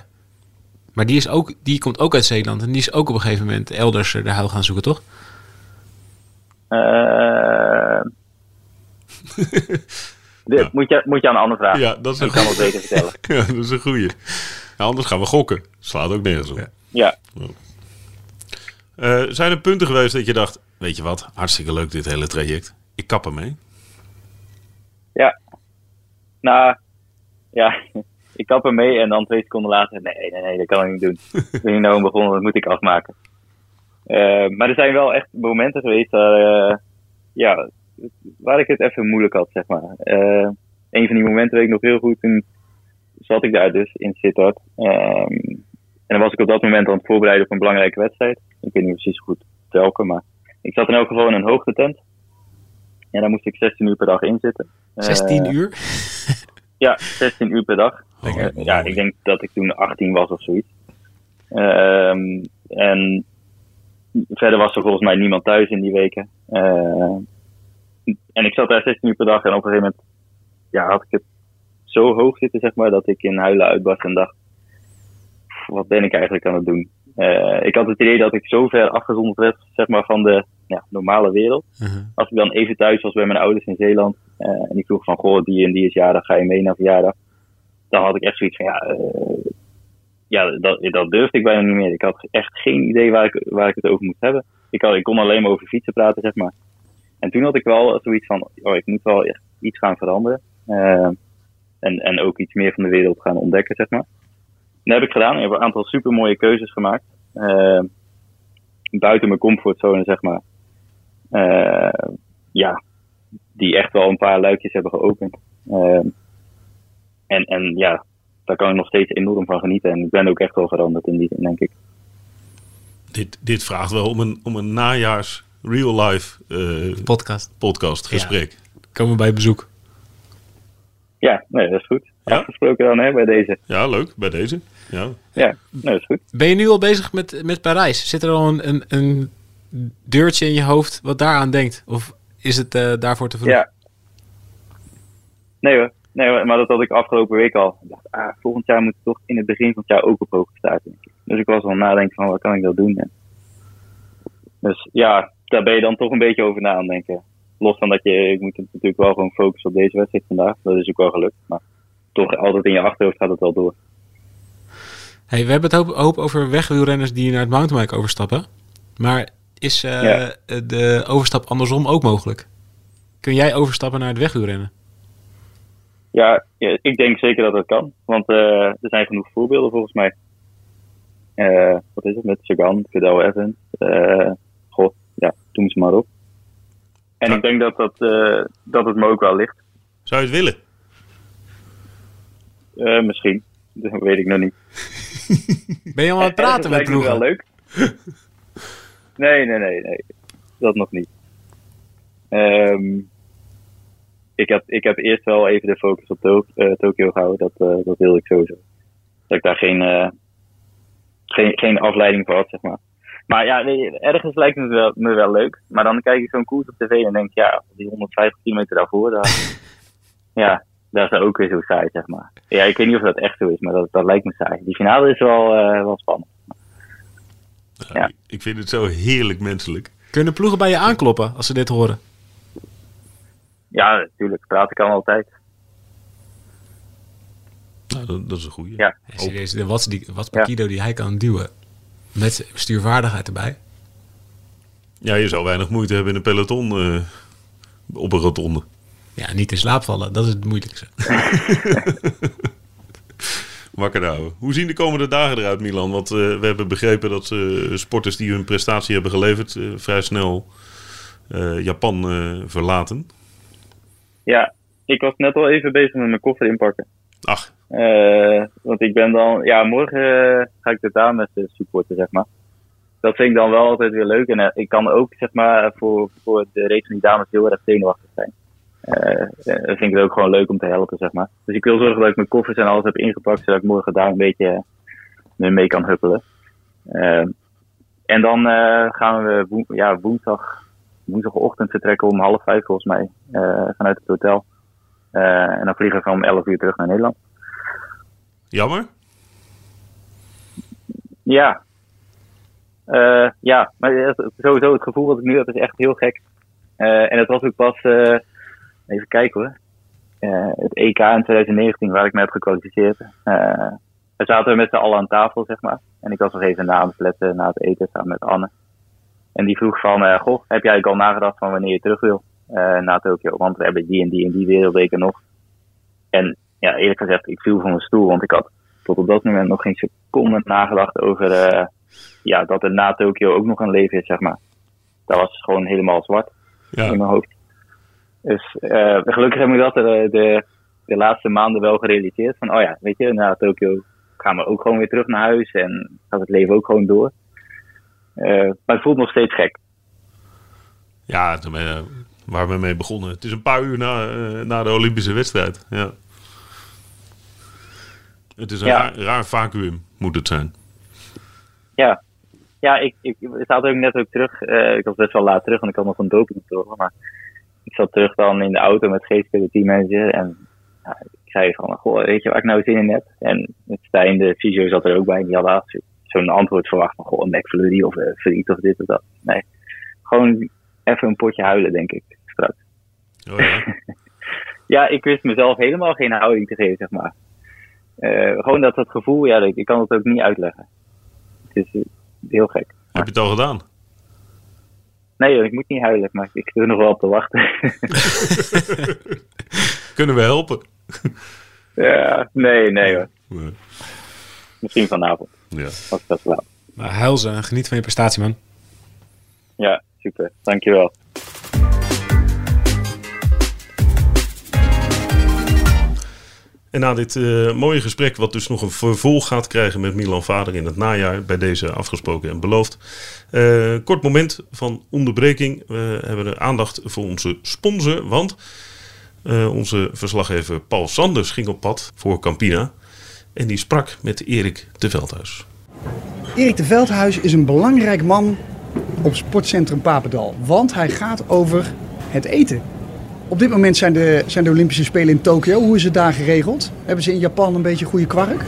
Maar die, is ook, die komt ook uit Zeeland en die is ook op een gegeven moment elders eh, de huil gaan zoeken, toch? Eh, dit Ja. moet, je, moet je aan een ander vragen. Ja, dat is een Ik kan het beter vertellen. Ja, dat is een goeie. Ja, anders gaan we gokken. Slaat ook nergens op. Ja. Eh, zijn er punten geweest dat je dacht, weet je wat, hartstikke leuk dit hele traject. Ik kap ermee. Ja. Nou, ja. Ik kap er mee en dan twee seconden later. Nee, nee, nee, dat kan ik niet doen. Ik ben hier nou begonnen, dat moet ik afmaken. Eh, maar er zijn wel echt momenten geweest waar, eh, ja, waar ik het even moeilijk had, zeg maar. Eh, een van die momenten weet ik nog heel goed. Toen zat ik daar dus in Sittard. Ehm, en dan was ik op dat moment aan het voorbereiden op een belangrijke wedstrijd. Ik weet niet precies goed welke, maar ik zat in elk geval in een hoogtetent. En daar moest ik 16 uur per dag in zitten. 16 Eh, uur? Ja, 16 uur per dag. Lekker. Eh, ja, ik denk dat ik toen 18 was of zoiets. Ehm, en verder was er volgens mij niemand thuis in die weken. Eh, en ik zat daar 16 uur per dag en op een gegeven moment ja, had ik het zo hoog zitten, zeg maar, dat ik in huilen uitbarst en dacht, "Pff, wat ben ik eigenlijk aan het doen? Eh, ik had het idee dat ik zo ver afgezonderd werd, zeg maar, van de ja, normale wereld Uh-huh. als ik dan even thuis was bij mijn ouders in Zeeland en die vroeg van, goh, die en die is jarig, ga je mee naar verjaardag? Dan had ik echt zoiets van, ja, eh, ja dat, dat durfde ik bijna niet meer. Ik had echt geen idee waar ik, waar ik het over moest hebben. Ik, ik kon alleen maar over fietsen praten, zeg maar. En toen had ik wel zoiets van, oh, ik moet wel echt iets gaan veranderen. Eh, en, en ook iets meer van de wereld gaan ontdekken, zeg maar. Dat heb ik gedaan. Ik heb een aantal supermooie keuzes gemaakt. Eh, buiten mijn comfortzone, zeg maar. Eh, ja, die echt wel een paar luikjes hebben geopend. Ehm, en, en ja, daar kan ik nog steeds enorm van genieten. En ik ben ook echt wel veranderd in die zin, denk ik. Dit, dit vraagt wel om een, om een najaars real-life eh, Podcast. podcast gesprek. Komen we bij bezoek. Ja, nee, dat is goed. Ja. Afgesproken dan hè, bij deze. Ja, leuk, bij deze. Ja. Ja, nee, dat is goed. Ben je nu al bezig met, met Parijs? Zit er al een, een, een deurtje in je hoofd wat daaraan denkt? Of is het eh, daarvoor te vroeg? Ja. Nee hoor. Nee hoor, maar dat had ik afgelopen week al. Ik dacht, ah, volgend jaar moet ik toch in het begin van het jaar ook op hoogte ik. Dus ik was al nadenken van, wat kan ik dat doen? En dus ja, daar ben je dan toch een beetje over na aan denken. Los van dat je, ik moet natuurlijk wel gewoon focussen op deze wedstrijd vandaag. Dat is ook wel gelukt. Maar toch altijd in je achterhoofd gaat het wel door. Hey, we hebben het hoop, hoop over wegwielrenners die naar het mountainbike overstappen. Maar is eh, Ja. de overstap andersom ook mogelijk? Kun jij overstappen naar het wegwielrennen? Ja, ja, ik denk zeker dat dat kan. Want eh, er zijn genoeg voorbeelden volgens mij. Eh, wat is het met Sagan, Cadel Evans? Eh goh, ja, noem ze maar op. En Ja. ik denk dat, dat, eh, dat het me ook wel ligt. Zou je het willen? Eh, misschien. Dat weet ik nog niet. Ben je al aan het praten met lijkt me wel ploegen? leuk. Nee, nee, nee, nee. Dat nog niet. Ehm, ik, heb, ik heb eerst wel even de focus op To- eh, Tokio gehouden. Dat, eh, dat wilde ik sowieso. Dat ik daar geen, eh, geen, geen afleiding voor had, zeg maar. Maar ja, nee, ergens lijkt het wel, me wel leuk. Maar dan kijk ik zo'n koers op tv en denk ja, die 150 kilometer daarvoor, daar, ja, daar is ook weer zo saai, zeg maar. Ja, ik weet niet of dat echt zo is, maar dat, dat lijkt me saai. Die finale is wel, wel spannend. Ja. Ik vind het zo heerlijk menselijk. Kunnen ploegen bij je aankloppen als ze dit horen? Ja, natuurlijk. Praten kan altijd. Nou, dat, dat is een goeie. Ja. Ja, serieus, de watts, die, Ja. kilo die hij kan duwen. Met stuurvaardigheid erbij. Ja, je zou weinig moeite hebben in een peloton eh, op een rotonde. Ja, niet in slaap vallen. Dat is het moeilijkste. Wakker houden. Hoe zien de komende dagen eruit, Milan? Want eh, we hebben begrepen dat eh, sporters die hun prestatie hebben geleverd... eh, vrij snel Japan verlaten. Ja, ik was net al even bezig met mijn koffer inpakken. Ach, want ik ben dan, ja, morgen ga ik de dames eh, supporten, zeg maar. Dat vind ik dan wel altijd weer leuk. En ik kan ook, zeg maar, voor, voor de race van die dames heel erg zenuwachtig zijn. Eh, eh, vind ik het ook gewoon leuk om te helpen, zeg maar. Dus ik wil zorgen dat ik mijn koffers en alles heb ingepakt, zodat ik morgen daar een beetje eh, mee kan huppelen. En dan gaan we ja, woensdag, woensdagochtend vertrekken om half vijf volgens mij vanuit het hotel. En dan vliegen we om 11 uur terug naar Nederland. jammer. Ja. Ja, maar sowieso het gevoel wat ik nu heb is echt heel gek. En het was ook pas, even kijken hoor, Eh, het EK in 2019 waar ik me heb gekwalificeerd. Eh daar zaten we met z'n allen aan tafel, zeg maar. En ik was nog even na aan het letten na het eten samen met Anne. En die vroeg van, eh, goh, heb jij al nagedacht van wanneer je terug wil naar Tokio? Want we hebben die en die en die wereldweken nog. En ja, eerlijk gezegd, ik viel van mijn stoel, want ik had tot op dat moment nog geen seconde nagedacht over ja, dat er na Tokio ook nog een leven is, zeg maar. Dat was gewoon helemaal zwart Ja. in mijn hoofd. Dus eh, gelukkig heb ik dat de, de, de laatste maanden wel gerealiseerd. Van, oh ja, weet je, na Tokio gaan we ook gewoon weer terug naar huis en gaat het leven ook gewoon door. Eh, maar het voelt nog steeds gek. Ja, toen, eh, waar we mee begonnen. Het is een paar uur na, eh, na de Olympische wedstrijd. Ja. Het is een Ja. raar, raar vacuüm, moet het zijn. Ja, ja ik, ik, ik zat ook net ook terug. eh, ik was best wel laat terug, want ik had nog een dopingcontrole. Maar ik zat terug dan in de auto met Geeske, de teammanager. En ja, ik zei van, goh, weet je waar ik nou zin in heb? En Stijn, de fysio, zat er ook bij. Die hadden zo- zo'n antwoord verwacht van, goh, een McFlurry of uh, friet of dit of dat. Nee, gewoon even een potje huilen, denk ik, straks. Oh, ja. Ja, ik wist mezelf helemaal geen houding te geven, zeg maar. Eh, gewoon dat dat gevoel, ja, ik, ik kan het ook niet uitleggen. Het is eh, heel gek. Heb je het al gedaan? Nee, joh, ik moet niet huilen, maar ik zit er nog wel op te wachten. Kunnen we helpen? ja, nee, nee hoor. Nee. Misschien vanavond, Ja. als dat laat. Maar huil ze en geniet van je prestatie, man. Ja, super. Dankjewel. En na dit eh, mooie gesprek, wat dus nog een vervolg gaat krijgen met Milan Vader in het najaar, bij deze afgesproken en beloofd. Eh, kort moment van onderbreking. We hebben de aandacht voor onze sponsor, want eh, onze verslaggever Paul Sanders ging op pad voor Campina. En die sprak met Erik de Veldhuis. Erik de Veldhuis is een belangrijk man op sportcentrum Papendal. Want hij gaat over het eten. Op dit moment zijn de, zijn de Olympische Spelen in Tokio. Hoe is het daar geregeld? Hebben ze in Japan een beetje goede kwark?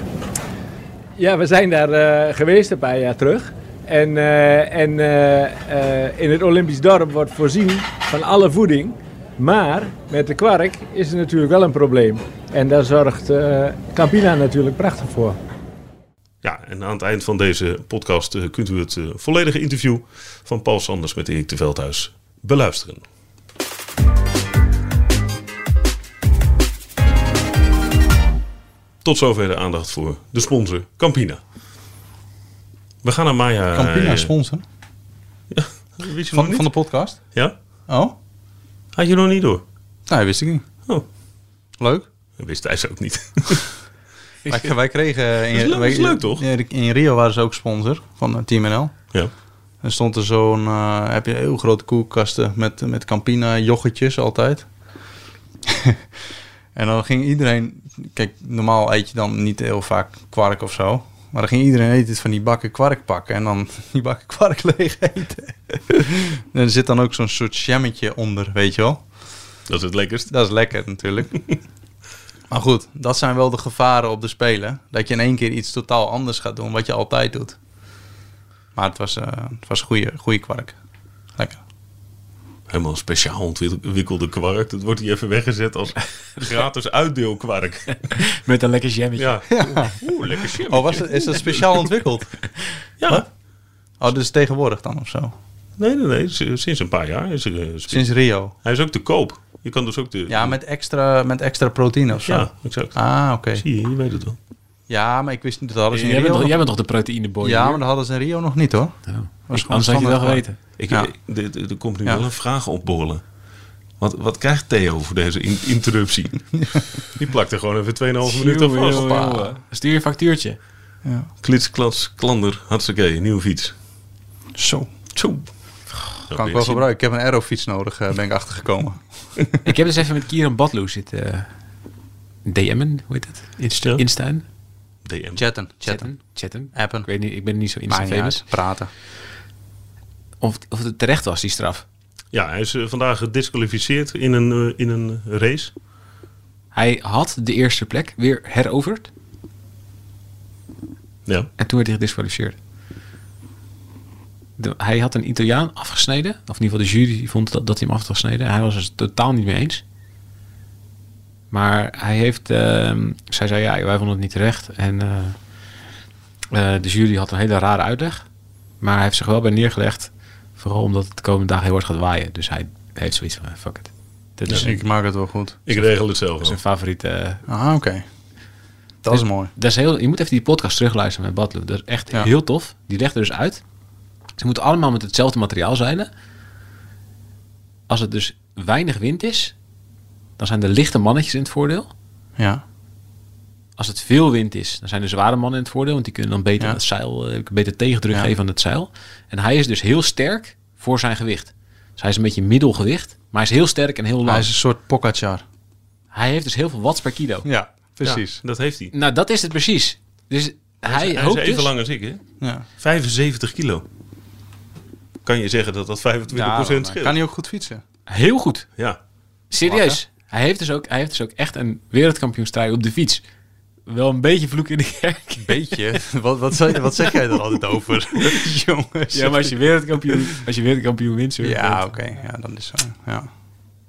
Ja, we zijn daar eh, geweest een paar jaar terug. En, eh, en eh, in het Olympisch dorp wordt voorzien van alle voeding. Maar met de kwark is er natuurlijk wel een probleem. En daar zorgt eh, Campina natuurlijk prachtig voor. Ja, en aan het eind van deze podcast kunt u het volledige interview van Paul Sanders met Erik de Veldhuis beluisteren. Tot zover de aandacht voor de sponsor Campina. We gaan naar Maya. Campina eh, sponsor. Je nog Van, van de podcast? Ja? Oh? Had je nog niet door? Nee, wist ik niet. Oh, Leuk. dat wist hij ze ook niet. Wij, wij kregen... In, Dat is leuk- wij- dat is leuk, toch? In, Rio waren ze ook sponsor van eh, Team NL. ja. Er stond er zo'n... eh, heb je heel grote koelkasten met, met Campina yoghurtjes altijd. en dan ging iedereen... Kijk, normaal eet je dan niet heel vaak kwark of zo. Maar dan ging iedereen eten van die bakken kwark pakken. En dan die bakken kwark leeg eten. en er zit dan ook zo'n soort jammetje onder, weet je wel. Dat is het lekkerst. Dat is lekker natuurlijk. maar goed, dat zijn wel de gevaren op de Spelen. Dat je in één keer iets totaal anders gaat doen wat je altijd doet. Maar het was, eh het was goede, goede kwark. Lekker. Helemaal speciaal ontwikkelde kwark. Dat wordt hier even weggezet als gratis uitdeelkwark. Met een lekker jammetje. Ja. Oeh, lekker shit. Oh, was het, is dat speciaal ontwikkeld? Ja. Oh, dus tegenwoordig dan of zo? Nee, nee, nee. Sinds een paar jaar is er... eh, Sinds Rio? Hij is ook te koop. Je kan dus ook de... Ja, met extra, met extra proteïne of zo? Ja, exact. Ah, oké. Zie je, je weet het wel. Ja, maar ik wist niet dat hadden ze in Jij, Rio bent toch, nog- jij bent toch de proteïneboy Ja, hier? maar dat hadden ze in Rio nog niet hoor. Oh. Was Ik- Anders had je wel geweten. Ik, Ja. ik- de- de- er komt nu Ja. wel een vraag opborrelen. Wat, wat krijgt Theo voor deze in- interruptie? Die plakt er gewoon even 2,5 minuten Jongen, vast. Stuur je een factuurtje. Ja. Klits, klats, klander, hartstikke, nieuwe fiets. Zo. Zo. Kan ik wel gebruiken. Ik heb een aerofiets nodig, eh, ben ik achtergekomen. ik heb dus even met Kieran Badloe zitten... eh, DM'en, hoe heet het? Insta Ja. Instaan? DM. Chatten. Chatten. Chatten? Appen. Ik weet niet, ik ben niet zo Insta-famous. uit. Praten. Of, of het terecht was, die straf. Ja, hij is eh, vandaag gedisqualificeerd in een, eh, in een race. Hij had de eerste plek weer heroverd. Ja. En toen werd hij gedisqualificeerd. De- hij had een Italiaan afgesneden. Of in ieder geval de jury vond dat, dat hij hem af had gesneden. Hij was het totaal niet mee eens. Maar hij heeft... ehm, zij zei, ja, wij vonden het niet terecht. En eh, de jury had een hele rare uitleg. Maar hij heeft zich wel bij neergelegd. Vooral omdat het de komende dagen heel hard gaat waaien. Dus hij heeft zoiets van, fuck it. Dit is, Dus ik maak het wel goed. Ik regel het zelf wel. zijn favoriete... eh, Ah, oké. Dat is mooi. Dat is heel, je moet even die podcast terugluisteren met Badloe. Dat is echt Ja. heel tof. Die legt er dus uit. Ze moeten allemaal met hetzelfde materiaal zeilen. Als het dus weinig wind is, dan zijn de lichte mannetjes in het voordeel. Ja. Als het veel wind is, dan zijn de zware mannen in het voordeel. Want die kunnen dan beter Ja. het zeil, eh, beter tegendruk Ja. geven aan het zeil. En hij is dus heel sterk voor zijn gewicht. Dus hij is een beetje middelgewicht. Maar hij is heel sterk en heel lang. Hij Hij, is een soort Pogacar. heeft dus heel veel watts per kilo. Ja, precies. Dat heeft hij. Nou, dat is het precies. Dus hij, Hij, is, hij is hoopt even dus- lang als ik, hè? Ja. 75 kilo. Kan je zeggen dat dat 25% dan, eh, scheelt? kan hij ook goed fietsen? heel goed. Ja. Serieus. Hij heeft, dus ook, hij heeft dus ook echt een wereldkampioenstrui op de fiets. Wel een beetje vloek in de kerk. Beetje. wat, wat, zeg, wat zeg jij er altijd over? Jongens. Ja, maar als je wereldkampioen, als je wereldkampioen wint... Ja, oké. Ja, dat is zo. Ja.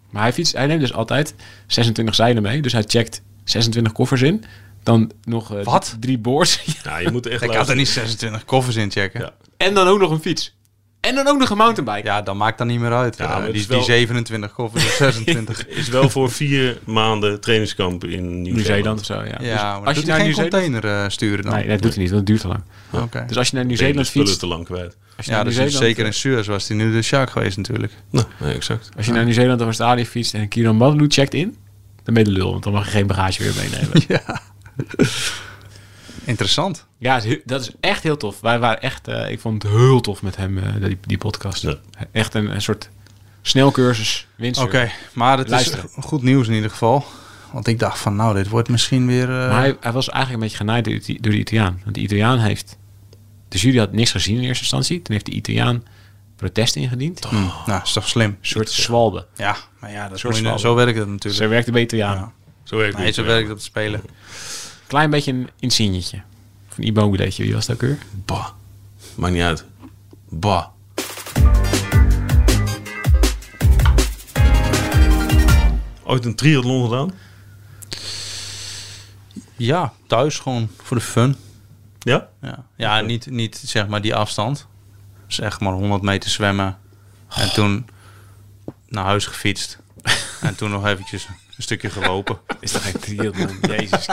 Maar hij, fietst, hij neemt dus altijd 26 zeilen mee. Dus hij checkt 26 koffers in. Dan nog eh, Wat? drie boards. ja, je moet echt Ik had er niet 26 koffers in checken. Ja, en dan ook nog een fiets. En dan ook nog een mountainbike. dat maakt dan niet meer uit. Ja, Eh, die, wel- die 27 koffers of 26. Is wel voor vier maanden trainingskamp in Nieuw-Zeeland. Of zo, ja. ja, Dus maar als je naar geen Nieuw-Zeeland... container eh, sturen dan? Nee, dat doet hij niet, want het duurt te lang. Oké. Dus als je naar Nieuw-Zeeland spullen fietst... te lang kwijt. Als je Ja, naar dus Nieuw-Zeeland, zeker in Suez was hij nu de Shark geweest natuurlijk. Nou, nee, exact. Als je naar Nieuw-Zeeland of Australië fietst en Kieran Badloe checkt in, dan ben je de lul. Want dan mag je geen bagage weer meenemen. Ja. Interessant. Ja, het dat is echt heel tof. Wij waren echt, eh, ik vond het heel tof met hem, eh, die, die podcast. Ja. Echt een, een soort snelcursus, winst. Oké, maar het Luisteren. is goed nieuws in ieder geval. Want ik dacht van, nou, dit wordt misschien weer... eh, Maar hij, hij was eigenlijk een beetje genaaid door, die- door de Italiaan. Want de Italiaan heeft... De jury had niks gezien in eerste instantie. Toen heeft de Italiaan protest ingediend. Een hm, nou, is toch slim. soort zwalbe. Ja, maar ja, dat Soort je- zo werkt het natuurlijk. Zo werkt het bij Italianen. Ja. Zo werkt Nee, het. zo werkt het te spelen. Klein beetje een insignetje. Of een. Wie was dat ook weer? Bah. Maakt niet uit. Bah. Ooit een triathlon gedaan? Ja, thuis gewoon voor de fun. Ja? Ja, ja niet, niet zeg maar die afstand. Dus echt maar 100 meter zwemmen. En toen naar huis gefietst. en toen nog eventjes een stukje gelopen. Is dat geen triathlon? Jezus.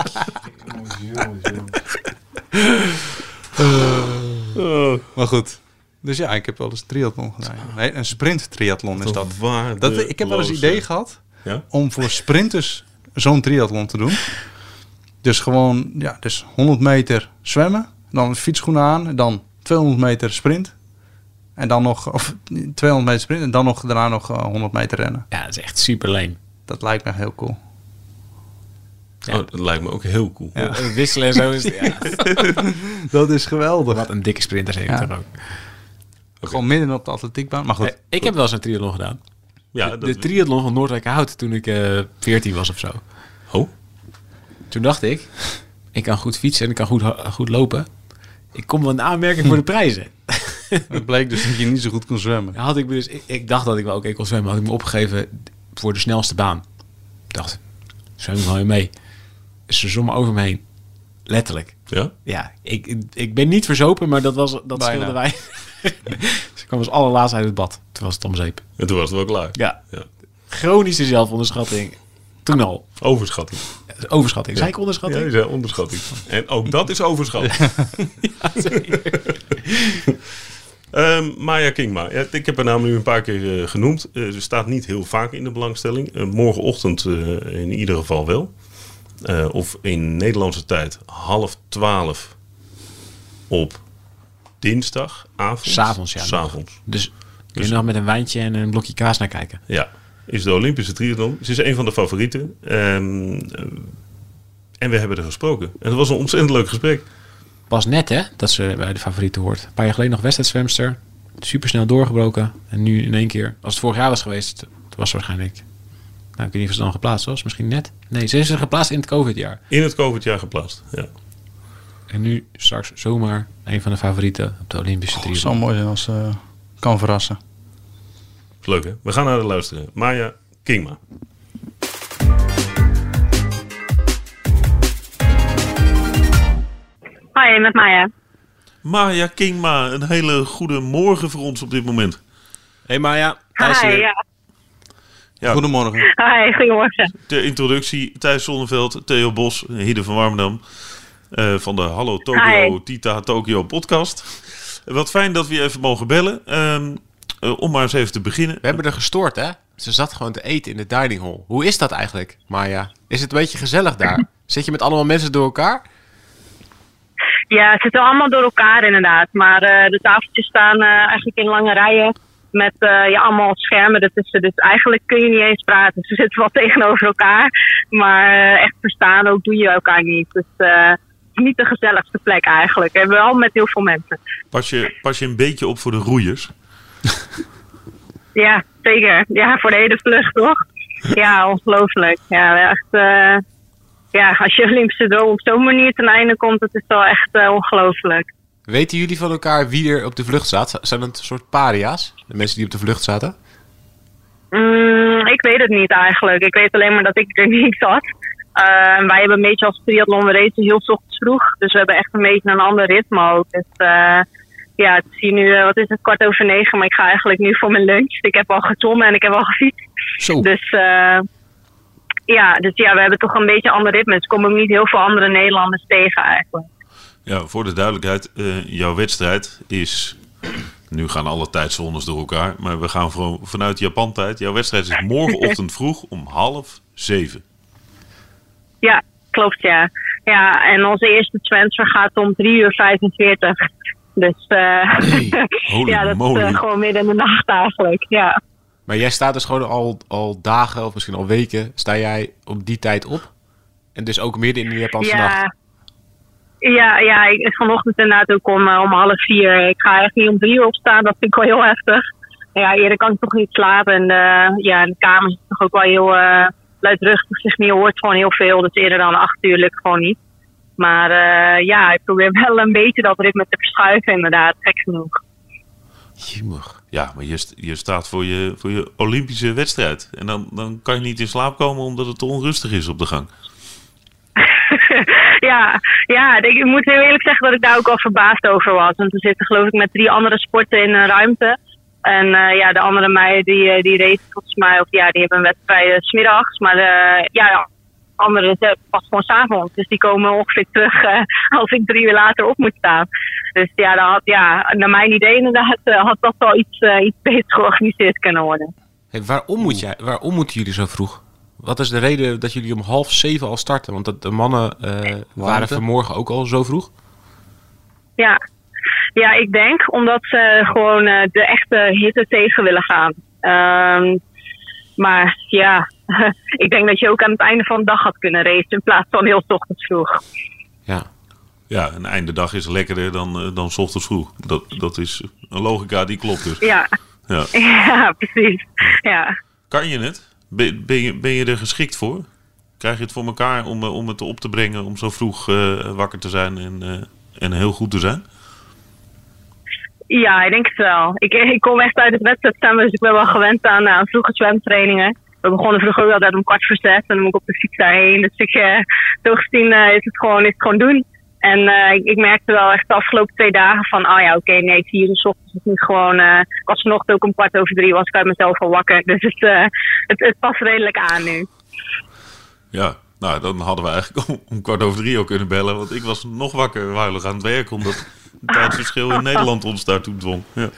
Maar goed. Dus ja, ik heb wel eens triathlon gedaan. Nee, een sprint triathlon is dat. dat ik heb wel eens idee gehad Ja? om voor sprinters zo'n triathlon te doen. Dus gewoon, ja, dus 100 meter zwemmen, dan fietsschoenen aan, dan 200 meter sprint. En dan nog, of 200 meter sprint en dan nog daarna nog eh, 100 meter rennen. Ja, dat is echt super lame. Dat lijkt me heel cool. Ja. Oh, dat lijkt me ook heel cool. Ja. Wisselen en zo is ja, Dat is geweldig. Wat een dikke sprinter heeft Ja. toch ook. Gewoon midden op de atletiekbaan. Maar goed, Eh, Ik heb wel eens een triathlon gedaan. Ja, de, de triathlon van Noordwijkerhout toen ik eh 14 was of zo. Oh, Toen dacht ik, ik kan goed fietsen en ik kan goed, goed lopen. Ik kom wel in aanmerking voor de prijzen. het bleek dus dat je niet zo goed kon zwemmen. Had ik dus, ik, ik dacht dat ik wel oké kon zwemmen. Had ik me opgegeven voor de snelste baan. Ik dacht, zwem ik wel mee. Ze zwommen over me heen. Letterlijk. ja? Ja, ik, ik ben niet verzopen, maar dat, was, dat Bijna. scheelde wij. ik kwam als allerlaatst uit het bad. Toen was het om zeep. En toen was het wel klaar. Ja, Ja. chronische zelfonderschatting. Toen al. Overschatting. Overschatting. Zei ik onderschatting? Ja, zei onderschatting. En ook dat is overschatting. Ehm, Maya Kingma. Ja, ik heb haar naam nu een paar keer eh, genoemd. Eh, ze staat niet heel vaak in de belangstelling. Eh, morgenochtend in ieder geval wel. Of in Nederlandse tijd half twaalf op dinsdagavond. S'avonds, ja. S'avonds. Dus kun je nog met een wijntje en een blokje kaas naar kijken. Ja, is de Olympische triathlon. Ze is een van de favorieten. Ehm, eh, en we hebben er gesproken. En het was een ontzettend leuk gesprek. Pas net hè, dat ze bij de favorieten hoort. Een paar jaar geleden nog wedstrijdzwemster. Supersnel doorgebroken. En nu in één keer, als het vorig jaar was geweest, toen was ze waarschijnlijk... Nou, ik weet niet of ze dan geplaatst was. Misschien net. Nee, ze is er geplaatst in het COVID-jaar. In het COVID-jaar geplaatst. Ja. En nu straks zomaar een van de favorieten op de Olympische Het triathlon. zou mooi zijn als ze kan verrassen. Leuk hè? We gaan naar de luisteren. Maya Kingma. Hoi, met Maya. Maya Kingma, een hele goede morgen voor ons op dit moment. Hey Maya, Hi, ja. Ja, Goedemorgen. Hi, goedemorgen. ter introductie Thijs Zonneveld, Theo Bos, Hide van Warmerdam. eh, van de Hallo Tokyo, Hi. Tita Tokyo podcast. Wat fijn dat we je even mogen bellen. Ehm, eh, om maar eens even te beginnen. we hebben er gestoord hè. Ze zat gewoon te eten in de dining hall. Hoe is dat eigenlijk, Maya? Is het een beetje gezellig daar? Zit je met allemaal mensen door elkaar? Ja, het zitten allemaal door elkaar inderdaad. Maar eh, de tafeltjes staan eh, eigenlijk in lange rijen met ja, allemaal schermen ertussen. Dus eigenlijk kun je niet eens praten. Ze zitten wel tegenover elkaar, maar echt verstaan ook doe je elkaar niet. Dus niet de gezelligste plek eigenlijk. En wel met heel veel mensen. Pas je, pas je een beetje op voor de roeiers. Ja, zeker. Ja, voor de hele vlucht toch? Ja, ongelooflijk. Ja, echt. Ja, als je Olympische droom op zo'n manier ten einde komt, het is wel echt eh, ongelooflijk. Weten jullie van elkaar wie er op de vlucht zat? Zijn het een soort paria's? De mensen die op de vlucht zaten? Mm, ik weet het niet eigenlijk. Ik weet alleen maar dat ik er niet zat. Eh, wij hebben een beetje als triathlon, we racen heel ochtends vroeg. Dus we hebben echt een beetje een ander ritme ook. Dus eh, ja, het is hier nu, eh, wat is het, kwart over negen. Maar ik ga eigenlijk nu voor mijn lunch. Ik heb al gezwommen en ik heb al gefietst. Zo. Dus ja, dus ja, we hebben toch een beetje ander ritme. Dus komen ook niet heel veel andere Nederlanders tegen eigenlijk. Ja, voor de duidelijkheid, eh, jouw wedstrijd is. Nu gaan alle tijdzones door elkaar, maar we gaan vanuit Japan-tijd. Jouw wedstrijd is morgenochtend vroeg om half zeven. Ja, klopt ja. Ja, en onze eerste transfer gaat om 3 uur 45. Dus eh holy ja, dat is eh, gewoon midden in de nacht eigenlijk. Ja. Maar jij staat dus gewoon al, al dagen of misschien al weken, sta jij op die tijd op? En dus ook midden in de Japanse nacht? Ja. Ja, ja, ik, vanochtend inderdaad ook om, eh, om half vier. Ik ga eigenlijk niet om drie uur opstaan, dat vind ik wel heel heftig. Ja, eerder kan ik toch niet slapen. En eh, ja, in de kamer is toch ook wel heel eh, luidruchtig. Zeg maar, je hoort gewoon heel veel, dus eerder dan acht uur lukt gewoon niet. Maar ja, ik probeer wel een beetje dat ritme te verschuiven inderdaad, gek genoeg. Ja, maar je, je staat voor je, voor je Olympische wedstrijd. En dan, dan kan je niet in slaap komen omdat het te onrustig is op de gang. ja, ja ik, moet heel eerlijk zeggen dat ik daar ook al verbaasd over was. Want we zitten geloof ik met drie andere sporten in een ruimte. En eh, ja, de andere meiden die, eh, die racen volgens mij, of ja, die hebben een wedstrijd 's smiddags. Maar ja, ja, anderen eh, pas gewoon s'avonds. Dus die komen ongeveer terug eh, als ik drie uur later op moet staan. Dus ja, dat had, ja naar mijn idee inderdaad eh, had dat wel iets, iets beter georganiseerd kunnen worden. Hey, waarom, moet jij, waarom moeten jullie zo vroeg? Wat is de reden dat jullie om half zeven al starten? Want dat de mannen eh, waren vanmorgen ook al zo vroeg. Ja. ja, ik denk omdat ze gewoon eh, de echte hitte tegen willen gaan. Ehm, maar ja, ik denk dat je ook aan het einde van de dag had kunnen racen in plaats van heel ochtends vroeg. Ja. Ja, een einde dag is lekkerder dan, eh, dan ochtends vroeg. Dat, dat is een logica die klopt dus. Ja, Ja. ja precies. Ja. Kan je het? Ben, ben, je, ben je er geschikt voor? Krijg je het voor elkaar om, eh, om het op te brengen, om zo vroeg eh, wakker te zijn en, eh, en heel goed te zijn? Ja, ik denk het wel. Ik, ik kom echt uit het wedstrijdzwemmen, dus ik ben wel gewend aan, aan vroege zwemtrainingen. We begonnen vroeger ook altijd om kwart voor zes en dan moet ik op de fiets daarheen. Dus ik, zo gezien is, het gewoon, is het gewoon doen. En eh, ik, ik merkte wel echt de afgelopen twee dagen van, oh ja, oké, nee, vier uur 's ochtends is niet gewoon... eh, ik was vanochtend ook om kwart over drie, was ik uit mezelf al wakker. Dus het, eh, het, het past redelijk aan nu. Ja, nou, dan hadden we eigenlijk om, om kwart over drie al kunnen bellen. Want ik was nog wakker huilig aan het werk, omdat het tijdsverschil in Nederland ons daartoe dwong. Ja.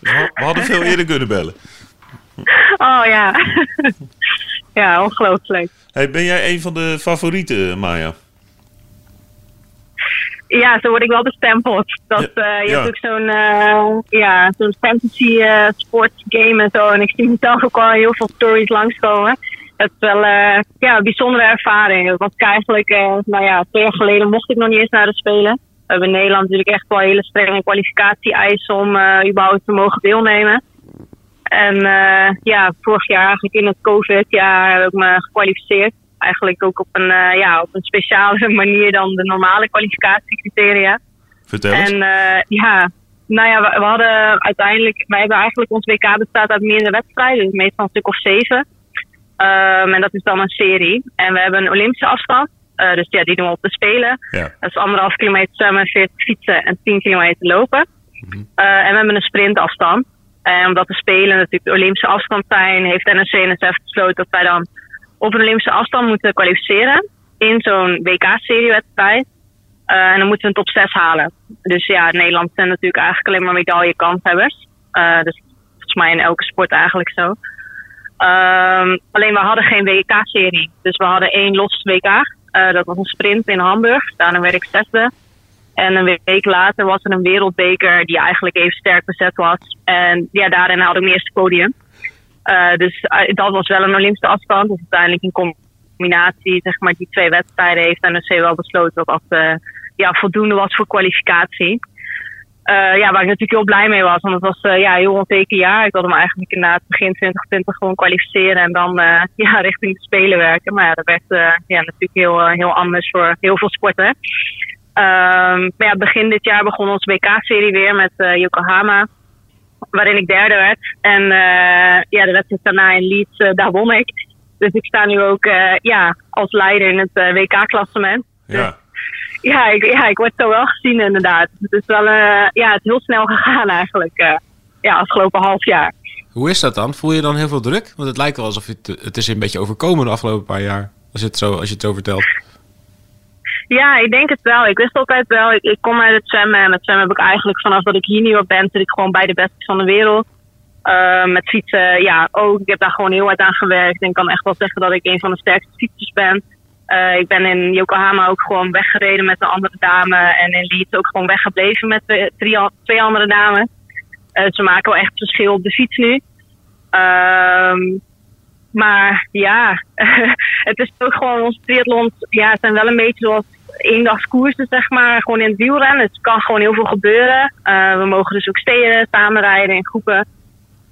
Dus we hadden veel eerder kunnen bellen. Oh ja. ja, ongelooflijk. Hey, ben jij een van de favorieten, Maya? Ja, zo word ik wel bestempeld. Dat, Ja, eh, je ja. hebt ook zo'n eh, ja, zo'n fantasy eh sports game en zo. En ik zie mezelf ook al heel veel stories langskomen. Dat is wel eh, ja, een bijzondere ervaring. Ik eigenlijk, eh, nou ja, twee jaar geleden mocht ik nog niet eens naar de Spelen. We hebben in Nederland natuurlijk echt wel hele strenge kwalificatie-eisen om eh, überhaupt te mogen deelnemen. En eh, ja, vorig jaar eigenlijk in het COVID-jaar heb ik me gekwalificeerd. Eigenlijk ook op een, eh, ja, op een speciale manier dan de normale kwalificatiecriteria. Vertel eens. En eh, ja, nou ja, we, we hadden uiteindelijk, wij hebben eigenlijk ons WK bestaat uit meerdere wedstrijden, dus meestal een stuk of zeven. Ehm, en dat is dan een serie. En we hebben een Olympische afstand, dus ja, die doen we op de Spelen. Ja. Dat is anderhalf kilometer zwemmen, 40 fietsen en 10 kilometer lopen. Eh, en we hebben een sprintafstand. En omdat de Spelen natuurlijk de Olympische afstand zijn, heeft NRC-NSF besloten dat wij dan op een Olympische afstand moeten kwalificeren. In zo'n WK-seriewedstrijd. Eh, en dan moeten we een top 6 halen. Dus ja, Nederland zijn natuurlijk eigenlijk alleen maar medaillekanshebbers. Eh dus volgens mij in elke sport eigenlijk zo. Ehm, alleen we hadden geen WK-serie. Dus we hadden één los WK. Eh, dat was een sprint in Hamburg. Daarna werd ik zesde. En een week later was er een wereldbeker die eigenlijk even sterk bezet was. En ja, daarin had ik mijn eerste podium. Eh, dus eh, dat was wel een Olympische afstand. Dus uiteindelijk in combinatie, zeg maar, die twee wedstrijden heeft NRC wel besloten dat dat eh, ja, voldoende was voor kwalificatie. Ja, waar ik natuurlijk heel blij mee was. Want het was ja, heel onzeker jaar. Ik wilde me eigenlijk inderdaad begin 2020 gewoon kwalificeren. En dan ja, richting de Spelen werken. Maar ja, dat werd ja, natuurlijk heel, heel anders voor heel veel sporten. Maar ja, begin dit jaar begon onze WK-serie weer met eh, Yokohama. Waarin ik derde werd. En eh, ja, de wedstrijd daarna in Leeds, eh, daar won ik. Dus ik sta nu ook ja, als leider in het WK-klassement. Ja. Ja ik, ja, ik word zo wel gezien inderdaad. Het is wel ja, het is heel snel gegaan eigenlijk. ja, afgelopen half jaar. Hoe is dat dan? Voel je dan heel veel druk? Want het lijkt wel alsof het, het is een beetje overkomen de afgelopen paar jaar. Als je het zo, als je het zo vertelt. Ja, ik denk het wel. Ik wist altijd wel, ik, kom uit het zwemmen. En met zwemmen heb ik eigenlijk vanaf dat ik hier nu op ben, zit ik gewoon bij de beste van de wereld. Eh, met fietsen, ja, ook. Ik heb daar gewoon heel hard aan gewerkt. En ik kan echt wel zeggen dat ik een van de sterkste fietsers ben. Eh, ik ben in Yokohama ook gewoon weggereden met een andere dame. En in Leeds ook gewoon weggebleven met de drie, twee andere dames. Eh, ze maken wel echt verschil op de fiets nu. Ehm, maar ja, het is ook gewoon onze triathlons ja, zijn wel een beetje zoals eendagskoersen, zeg maar. Gewoon in het wielrennen. Het kan gewoon heel veel gebeuren. Eh, we mogen dus ook steden, samenrijden in groepen.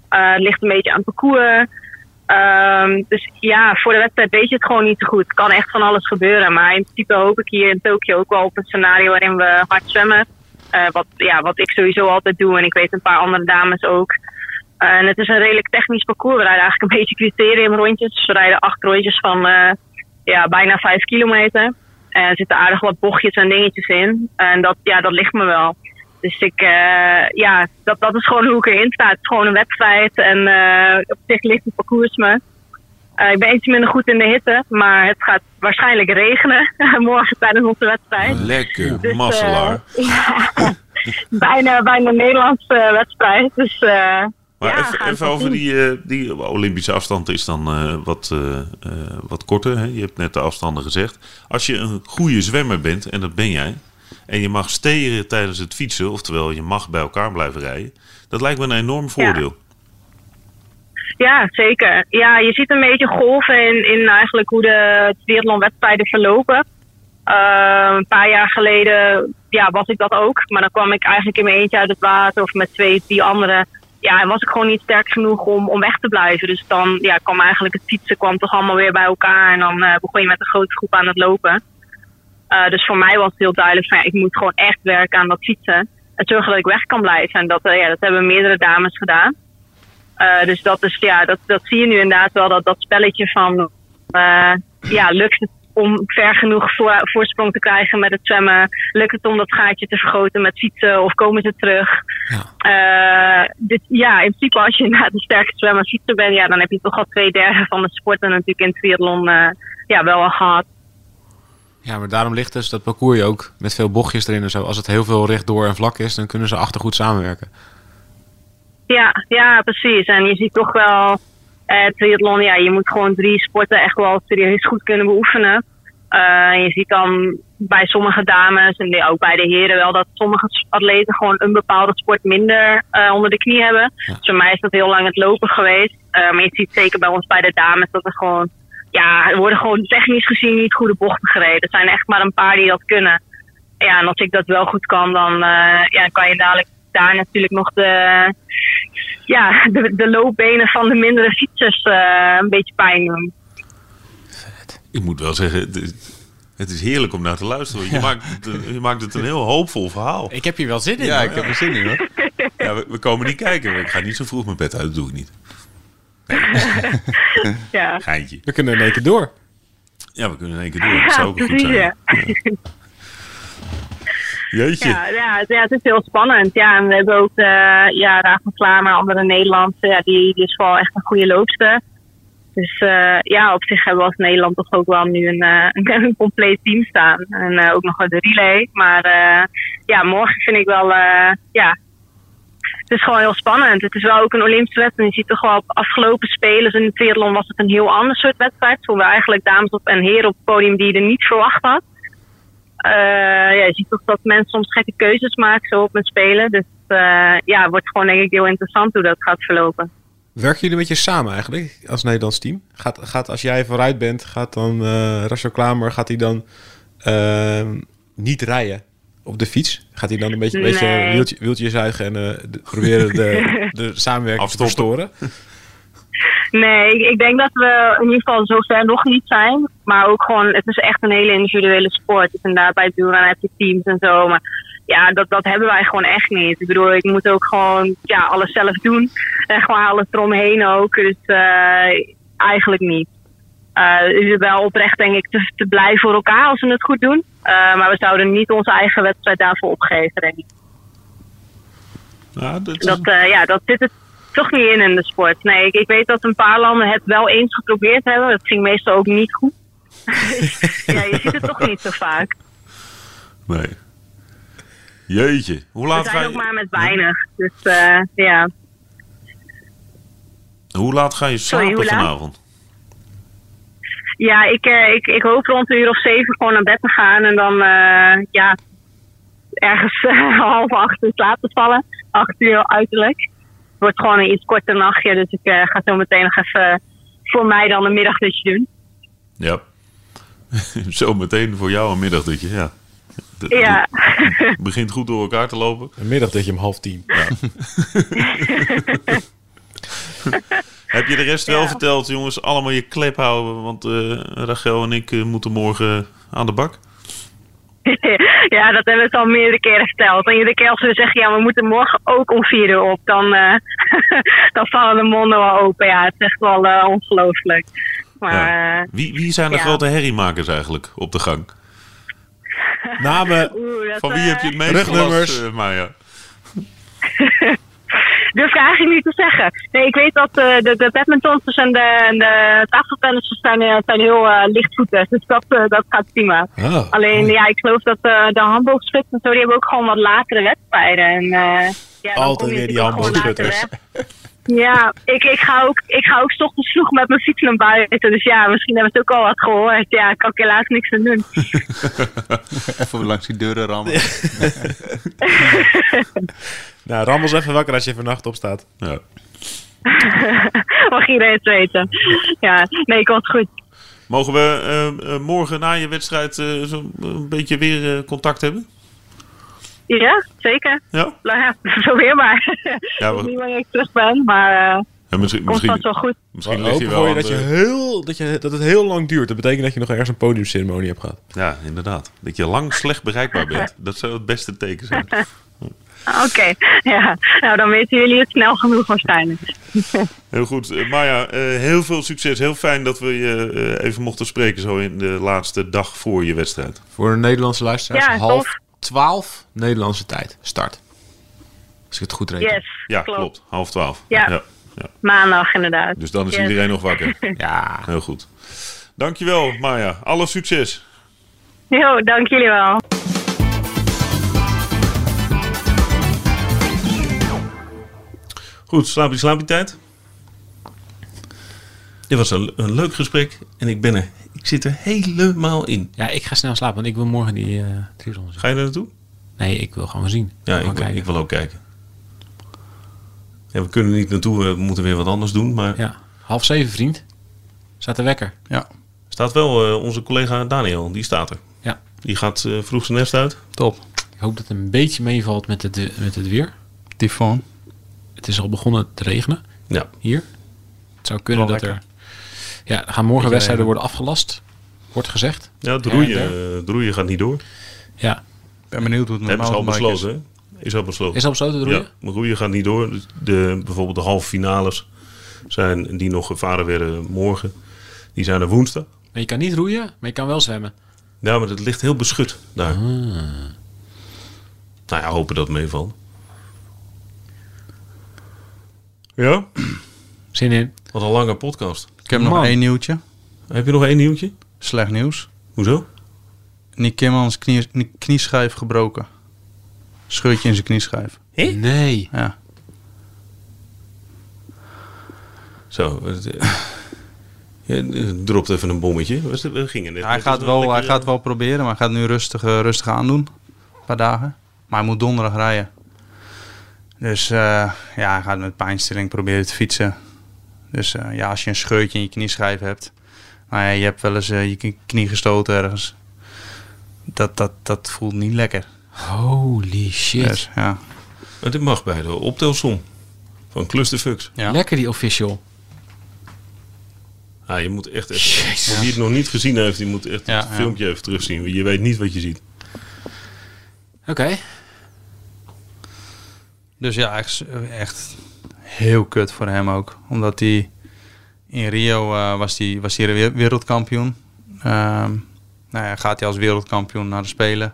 Eh, het ligt een beetje aan het parcours. Ehm, dus ja, voor de wedstrijd weet je het gewoon niet zo goed. Het kan echt van alles gebeuren. Maar in principe hoop ik hier in Tokio ook wel op een scenario waarin we hard zwemmen. Eh, wat, ja, wat ik sowieso altijd doe. En ik weet een paar andere dames ook. En het is een redelijk technisch parcours. We rijden eigenlijk een beetje criteriumrondjes. We rijden acht rondjes van ja, bijna vijf kilometer. En er zitten aardig wat bochtjes en dingetjes in. En dat, ja, dat ligt me wel. Dus ik, eh, ja, dat, dat is gewoon hoe ik erin sta. Het is gewoon een wedstrijd en eh, op zich ligt het parcours me. Eh, ik ben iets minder goed in de hitte, maar het gaat waarschijnlijk regenen morgen tijdens onze wedstrijd. Lekker, Dus, masselaar. eh, ja, bijna, bijna een Nederlandse wedstrijd. Dus, eh, Maar ja, even, over die, eh, die Olympische afstand is dan eh, wat, eh, wat korter. Hè? Je hebt net de afstanden gezegd. Als je een goede zwemmer bent, en dat ben jij, en je mag steren tijdens het fietsen, oftewel je mag bij elkaar blijven rijden, dat lijkt me een enorm voordeel. Ja, zeker. Ja, je ziet een beetje golven in, in eigenlijk hoe de triathlonwedstrijden verlopen. Een paar jaar geleden ja, was ik dat ook. Maar dan kwam ik eigenlijk in mijn eentje uit het water of met twee, drie anderen. Ja, en was ik gewoon niet sterk genoeg om, om weg te blijven. Dus dan ja, kwam eigenlijk het fietsen kwam toch allemaal weer bij elkaar. En dan eh, begon je met een grote groep aan het lopen. Eh, dus voor mij was het heel duidelijk van ja, ik moet gewoon echt werken aan dat fietsen. En zorgen dat ik weg kan blijven. En dat, eh, ja, dat hebben meerdere dames gedaan. Dus dat, is, ja, dat, dat zie je nu inderdaad wel, dat, dat spelletje van ja, lukt het om ver genoeg voor, voorsprong te krijgen met het zwemmen? Lukt het om dat gaatje te vergroten met fietsen of komen ze terug? Eh, dit, ja, in principe als je inderdaad een sterke zwemmer fietser bent, ja, dan heb je toch al twee derde van de sporten natuurlijk in triathlon eh, ja, wel al gehad. Ja, maar daarom ligt dus dat parcours ook met veel bochtjes erin en zo. Als het heel veel rechtdoor en vlak is, dan kunnen ze achter goed samenwerken. Ja, ja, precies. En je ziet toch wel, eh, triathlon, ja, je moet gewoon drie sporten echt wel serieus goed kunnen beoefenen. Eh, je ziet dan bij sommige dames en ook bij de heren wel dat sommige atleten gewoon een bepaalde sport minder eh, onder de knie hebben. Dus voor mij is dat heel lang het lopen geweest. Eh, maar je ziet zeker bij ons bij de dames dat er gewoon, ja, er worden gewoon technisch gezien niet goede bochten gereden. Er zijn echt maar een paar die dat kunnen. Ja, en als ik dat wel goed kan, dan ja, kan je dadelijk daar natuurlijk nog de, ja, de, de loopbenen van de mindere fietsers eh, een beetje pijn doen. Ik moet wel zeggen, het is, het is heerlijk om naar te luisteren. Je, maakt het, een- je maakt het een heel hoopvol verhaal. Ik heb hier wel zin in. Ja, hoor. ik heb er zin in hoor. Ja, we, we komen niet kijken. Ik ga niet zo vroeg mijn bed uit, dat doe ik niet. Ja, Geintje. We kunnen in één keer door. Ja, we kunnen in één keer doen. Dat zou ook goed zijn. ja. Ja, ja, het- is heel spannend. Ja, en we hebben ook uh, ja, Raaf van Vlamer, andere Nederlandse, ja, die, die is wel echt een goede loopster. Dus eh, ja, op zich hebben we als Nederland toch ook wel nu een, eh, een, compleet team staan. En ook nog de relay. Maar ja, morgen vind ik wel, ja, het is gewoon heel spannend. Het is wel ook een Olympische wedstrijd. Je ziet toch wel op afgelopen spelen in de triathlon was het een heel ander soort wedstrijd. Stonden eigenlijk dames op en heren op het podium die je er niet verwacht had. Eh, ja, je ziet toch dat mensen soms gekke keuzes maken zo op een spelen. Dus eh, ja, het wordt gewoon denk ik heel interessant hoe dat gaat verlopen. Werken jullie een beetje samen eigenlijk als Nederlands team? Gaat, gaat als jij vooruit bent, gaat dan eh Rachel Klamer, gaat hij dan ehm, niet rijden op de fiets? Gaat hij dan een beetje, een beetje Nee. wieltje, wieltje zuigen en eh, de- proberen de, de samenwerking te verstoren? Nee, ik, ik denk dat we in ieder geval zover nog niet zijn. Maar ook gewoon, het is echt een hele individuele sport. Dus inderdaad, bij het wielrennen heb je teams en zo. Maar ja, dat, dat hebben wij gewoon echt niet. Ik bedoel, ik moet ook gewoon ja, alles zelf doen. En gewoon alles eromheen ook. Dus eh, eigenlijk niet. Het is wel oprecht, denk ik, te, te blij voor elkaar als we het goed doen. Eh, maar we zouden niet onze eigen wedstrijd daarvoor opgeven, denk ik. Ja, dat is- Dat, ja, dat zit het toch niet in in de sport. Nee, ik, ik weet dat een paar landen het wel eens geprobeerd hebben. Dat ging meestal ook niet goed. ja, je ziet het toch niet zo vaak. Nee. Jeetje. Hoe We laat, ga zijn ook maar met weinig. Dus eh, ja. hoe laat ga je slapen vanavond? ja, ik, eh, ik, ik hoop rond een uur of zeven gewoon naar bed te gaan. En dan, eh, ja, ergens half acht in slaap te vallen. Acht uur uiterlijk. Het wordt gewoon een iets korter nachtje. Dus ik eh, ga zo meteen nog even voor mij dan een middagdutje doen. Ja. Zo meteen voor jou een middagdutje, ja. De- Ja. Het begint goed door elkaar te lopen. Een middagdutje om half tien. Heb je de rest wel verteld, jongens? Allemaal je klep houden, want eh, Rachel en ik eh, moeten morgen aan de bak. ja, dat hebben we het al meerdere keren verteld. En iedere keer als we zeggen, ja, we moeten morgen ook om vier uur op, dan, eh, dan vallen de monden wel open. Ja, het is echt wel eh, ongelooflijk. Maar eh, Wie, wie zijn de Ja. grote herriemakers eigenlijk op de gang? Namen. oeh, dat, Van wie heb je het meest Rugnummers. eh, Maya? Durf ik eigenlijk niet te zeggen. Nee, ik weet dat eh, de, de en de, en de tafeltennissers zijn, eh, zijn heel eh, lichtvoetig. Dus dat, dat gaat prima. Ah, Alleen, ja, ik geloof dat de handboogschutters en zo, die hebben ook gewoon wat latere wedstrijden. En, eh, ja, Altijd weer die handboogschutters. Ja, ik, ik, ga ook, ik ga ook 's ochtends vroeg met mijn fiets naar buiten. Dus ja, misschien hebben ze ook al wat gehoord. Ja, ik kan ik helaas niks aan doen. Even langs die deuren rammen. nou, rammel eens even wakker als je vannacht opstaat. Ja. Mag iedereen het weten. Ja, nee, komt goed. Mogen we eh, eh, morgen na je wedstrijd eh, zo een beetje weer eh, contact hebben? Ja, zeker. Ja? Nou ja, probeer maar. Ja, ik weet we- niet wanneer ik terug ben, maar eh En misschien, komt misschien, wel goed. misschien We lig je wel voor je dat, je heel, dat, je, dat het heel lang duurt. Dat betekent dat je nog ergens een podiumceremonie hebt gehad. Ja, inderdaad. Dat je lang slecht bereikbaar bent. Dat zou het beste teken zijn. Oké, ja. Nou, dan weten jullie het snel genoeg waarschijnlijk. Heel goed. Eh, Maya, eh, heel veel succes. Heel fijn dat we je eh, even mochten spreken zo in de laatste dag voor je wedstrijd. Voor de Nederlandse luisteraars, Ja, half tof. twaalf Nederlandse tijd. Start. Als ik het goed reken. Yes, Ja, klopt. Half twaalf. Ja. ja. ja. Maandag inderdaad. Dus dan is Yes. iedereen nog wakker. Ja. Heel goed. Dankjewel, Maya. Alle succes. Jo, dank jullie wel. Goed, slaapie slaapie tijd. Dit was een, een leuk gesprek en ik ben er. Ik zit er helemaal in. Ja, ik ga snel slapen, want ik wil morgen die eh triathlon zien. Ga je er naartoe? Nee, ik wil gewoon zien. Ja, ik, wil- kijken. ik wil ook kijken. Ja, we kunnen niet naartoe, we moeten weer wat anders doen. Maar Ja, half zeven, vriend. Staat de wekker. Ja, staat wel eh, onze collega Daniel, die staat er. Ja. Die gaat eh, vroeg zijn nest uit. top. Ik hoop dat het een beetje meevalt met het, met het weer. Tyfoon. Het is al begonnen te regenen Ja. hier. Het zou kunnen dat er... Ja, er gaan morgen Beetje wedstrijden worden afgelast. Wordt gezegd. Ja, het roeien, eh, het roeien gaat niet door. Ja. Ik ben benieuwd hoe het met Hebben ze al besloten? Is al besloten. Is al besloten, het roeien? Ja, maar roeien gaat niet door. De, bijvoorbeeld de halve finales zijn, die nog gevaren werden morgen. Die zijn er woensdag. Maar je kan niet roeien, maar je kan wel zwemmen. Ja, maar het ligt heel beschut daar. Ah. Nou ja, hopen dat het meevalt. Ja? Zin in. Wat een lange podcast. Ik heb nog één nieuwtje. Heb je nog één nieuwtje? Slecht nieuws. Hoezo? Nick Kimmans knie, knie- knieschijf gebroken. Scheurtje in zijn knieschijf. Nee. Ja. Zo. het, eh, het dropt even een bommetje. Was het- We gingen net. Hij, gaat wel, hij lekkere- gaat wel proberen, maar hij gaat nu rustig, eh, rustig aandoen. Een paar dagen. Maar hij moet donderdag rijden. Dus eh, ja, gaat met pijnstilling proberen te fietsen. Dus eh, ja, als je een scheurtje in je knieschijf hebt. Maar ja, je hebt wel eens eh, je knie- gestoten ergens. Dat, dat, dat voelt niet lekker. Holy shit. Dus, ja. Maar dit mag bij de optelsom van Clusterfucks. Ja. Lekker die official. Ah, je moet echt even. Voor wie het nog niet gezien heeft, die moet echt Ja, het ja. filmpje even terugzien. Je weet niet wat je ziet. Oké. Dus ja, echt, echt heel kut voor hem ook. Omdat hij in Rio eh, was hij was hij weer- wereldkampioen. Ehm, nou ja, gaat hij als wereldkampioen naar de Spelen.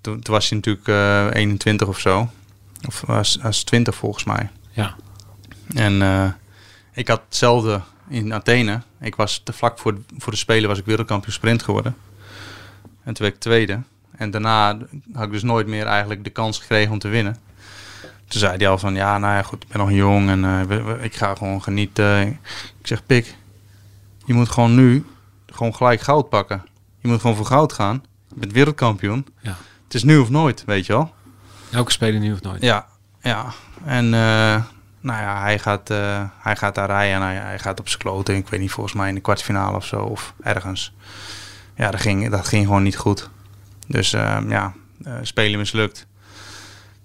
Toen, toen was hij natuurlijk eh 21 of zo. Of was, was 20 volgens mij. Ja. En eh, ik had hetzelfde in Athene. Ik was te vlak voor, voor de Spelen was ik wereldkampioen sprint geworden. En toen werd ik tweede. En daarna had ik dus nooit meer eigenlijk de kans gekregen om te winnen. Toen zei hij al van, ja, nou ja, goed, ik ben nog jong en eh, we- we- ik ga gewoon genieten. Ik zeg, pik, je moet gewoon nu gewoon gelijk goud pakken. Je moet gewoon voor goud gaan. Je bent wereldkampioen. Ja. Het is nu of nooit, weet je wel. Elke speler nu of nooit. Ja, ja. En eh, nou ja, hij gaat, eh, hij gaat daar rijden en hij, hij gaat op zijn kloten. Ik weet niet, volgens mij in de kwartfinale of zo. Of ergens. Ja, dat ging, dat ging gewoon niet goed. Dus eh, ja, spelen mislukt.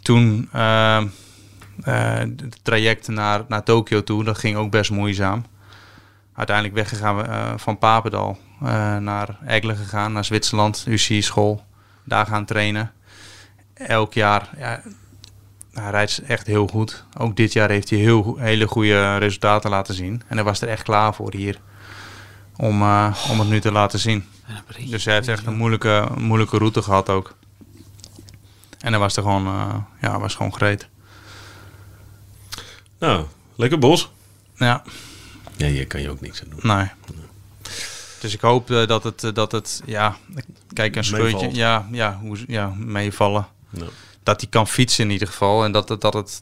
Toen eh, eh, het traject naar, naar Tokio toe, dat ging ook best moeizaam. Uiteindelijk weggegaan eh, van Papendal eh, naar Egle gegaan, naar Zwitserland, UCI-school. Daar gaan trainen. Elk jaar, ja, hij rijdt echt heel goed. Ook dit jaar heeft hij heel, hele goede resultaten laten zien. En hij was er echt klaar voor hier. Om, om het nu te laten zien. Dus hij heeft echt een moeilijke, moeilijke route gehad ook. En hij was er gewoon, eh, ja, was gewoon great. Nou, lekker bos. Ja, Ja, hier kan je ook niks aan doen. nee. Dus ik hoop eh, dat het, eh, dat het, ja, kijk een scheurtje, Meevalt. ja, ja, hoe, ja, meevallen. Ja. Dat hij kan fietsen in ieder geval. En dat, het, dat, het,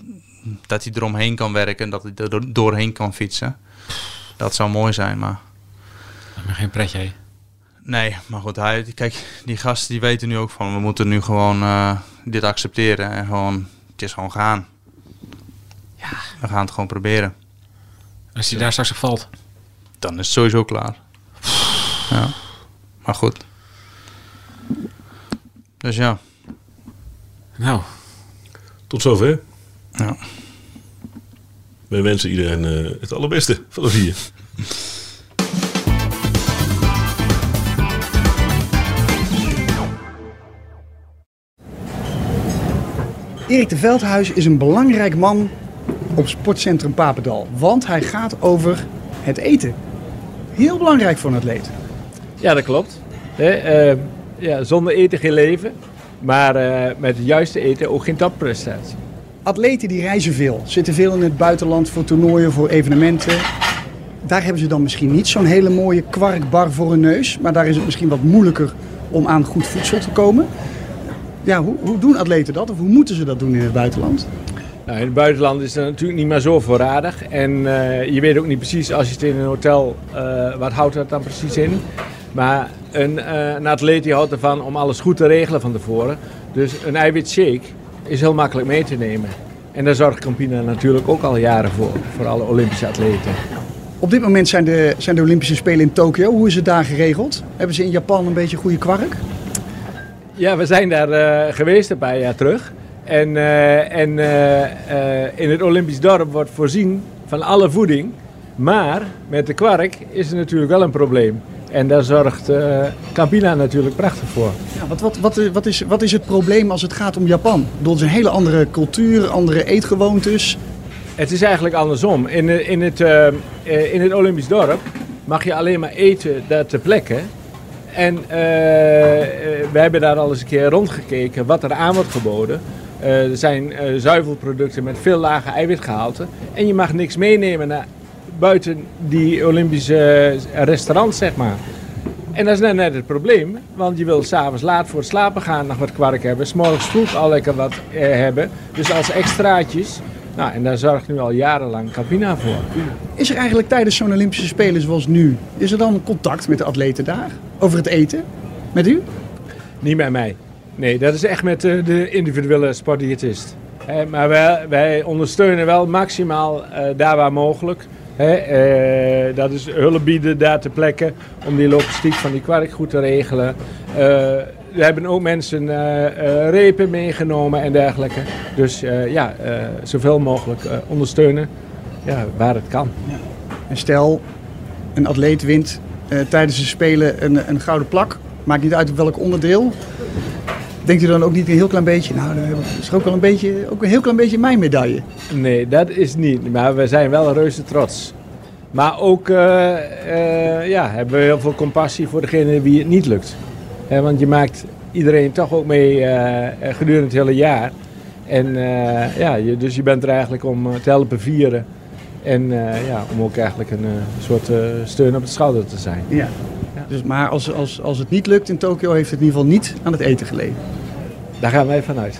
dat hij eromheen kan werken en dat hij er door- doorheen kan fietsen. Dat zou mooi zijn, maar... Maar geen pretje. hè? Nee, maar goed, hij, kijk, die gasten die weten nu ook van, we moeten nu gewoon eh, dit accepteren en gewoon, het is gewoon gaan. Ja. We gaan het gewoon proberen. Als hij daar straks op valt. Dan is het sowieso klaar. Ja, maar goed. Dus ja, Nou, Tot zover. ja. Wij wensen iedereen eh, het allerbeste van de vier. Erik de Veldhuis is een belangrijk man op sportcentrum Papendal. Want hij gaat over het eten. Heel belangrijk voor een atleet. Ja, dat klopt. Eh, ja, zonder eten geen leven. Maar eh, met het juiste eten ook geen topprestatie. Atleten die reizen veel. Zitten veel in het buitenland voor toernooien, voor evenementen. Daar hebben ze dan misschien niet zo'n hele mooie kwarkbar voor hun neus. Maar daar is het misschien wat moeilijker om aan goed voedsel te komen. Ja, hoe, hoe doen atleten dat? Of hoe moeten ze dat doen in het buitenland? Nou, in het buitenland is het natuurlijk niet meer zo voorradig. En eh, je weet ook niet precies als je het in een hotel, eh, wat houdt dat dan precies in? Maar een, eh, een atleet die houdt ervan om alles goed te regelen van tevoren. Dus een eiwitshake is heel makkelijk mee te nemen. En daar zorgt Campina natuurlijk ook al jaren voor, voor alle Olympische atleten. Op dit moment zijn de, zijn de Olympische Spelen in Tokio. Hoe is het daar geregeld? Hebben ze in Japan een beetje goede kwark? Ja, we zijn daar eh, geweest een paar jaar terug. En, eh, en eh, in het Olympisch dorp wordt voorzien van alle voeding. Maar met de kwark is er natuurlijk wel een probleem. En daar zorgt Campina natuurlijk prachtig voor. Ja, wat, wat, wat, wat, is, wat is het probleem als het gaat om Japan? Het is een hele andere cultuur, andere eetgewoontes. Het is eigenlijk andersom. In, in, het, in het Olympisch dorp mag je alleen maar eten daar ter plekke. En eh, eh, we hebben daar al eens een keer rondgekeken wat er aan wordt geboden. Eh, er zijn zuivelproducten met veel lage eiwitgehalte. En je mag niks meenemen naar buiten die Olympische restaurants, zeg maar. En dat is net, het probleem, want je wil s'avonds laat voor het slapen gaan nog wat kwark hebben. S'morgens vroeg al lekker wat hebben. Dus als extraatjes. Nou, en daar zorgt nu al jarenlang Campina voor. Is er eigenlijk tijdens zo'n Olympische Spelen zoals nu, is er dan contact met de atleten daar? Over het eten? Met u? Niet met mij. Nee, dat is echt met eh, de individuele sportdiëtist. Maar wij, wij ondersteunen wel maximaal eh, daar waar mogelijk. Eh, dat is hulp bieden daar ter plekke om die logistiek van die kwark goed te regelen. We hebben ook mensen eh, eh, repen meegenomen en dergelijke. Dus eh, ja, zoveel mogelijk ondersteunen ja, waar het kan. En stel, een atleet wint tijdens de Spelen een, een gouden plak. Maakt niet uit op welk onderdeel. Denkt u dan ook niet een heel klein beetje, nou, dat is ook wel een beetje, ook een heel klein beetje mijn medaille. Nee, dat is niet. Maar we zijn wel reuze trots. Maar ook ja, hebben we heel veel compassie voor degene wie het niet lukt. Want je maakt iedereen toch ook mee eh, gedurende het hele jaar. En eh, ja, je, dus je bent er eigenlijk om eh, te helpen vieren. En eh, ja, om ook eigenlijk een eh, soort eh, steun op de schouder te zijn. Ja. Dus, maar als, als, als het niet lukt in Tokio, heeft het in ieder geval niet aan het eten gelegen. Daar gaan wij vanuit.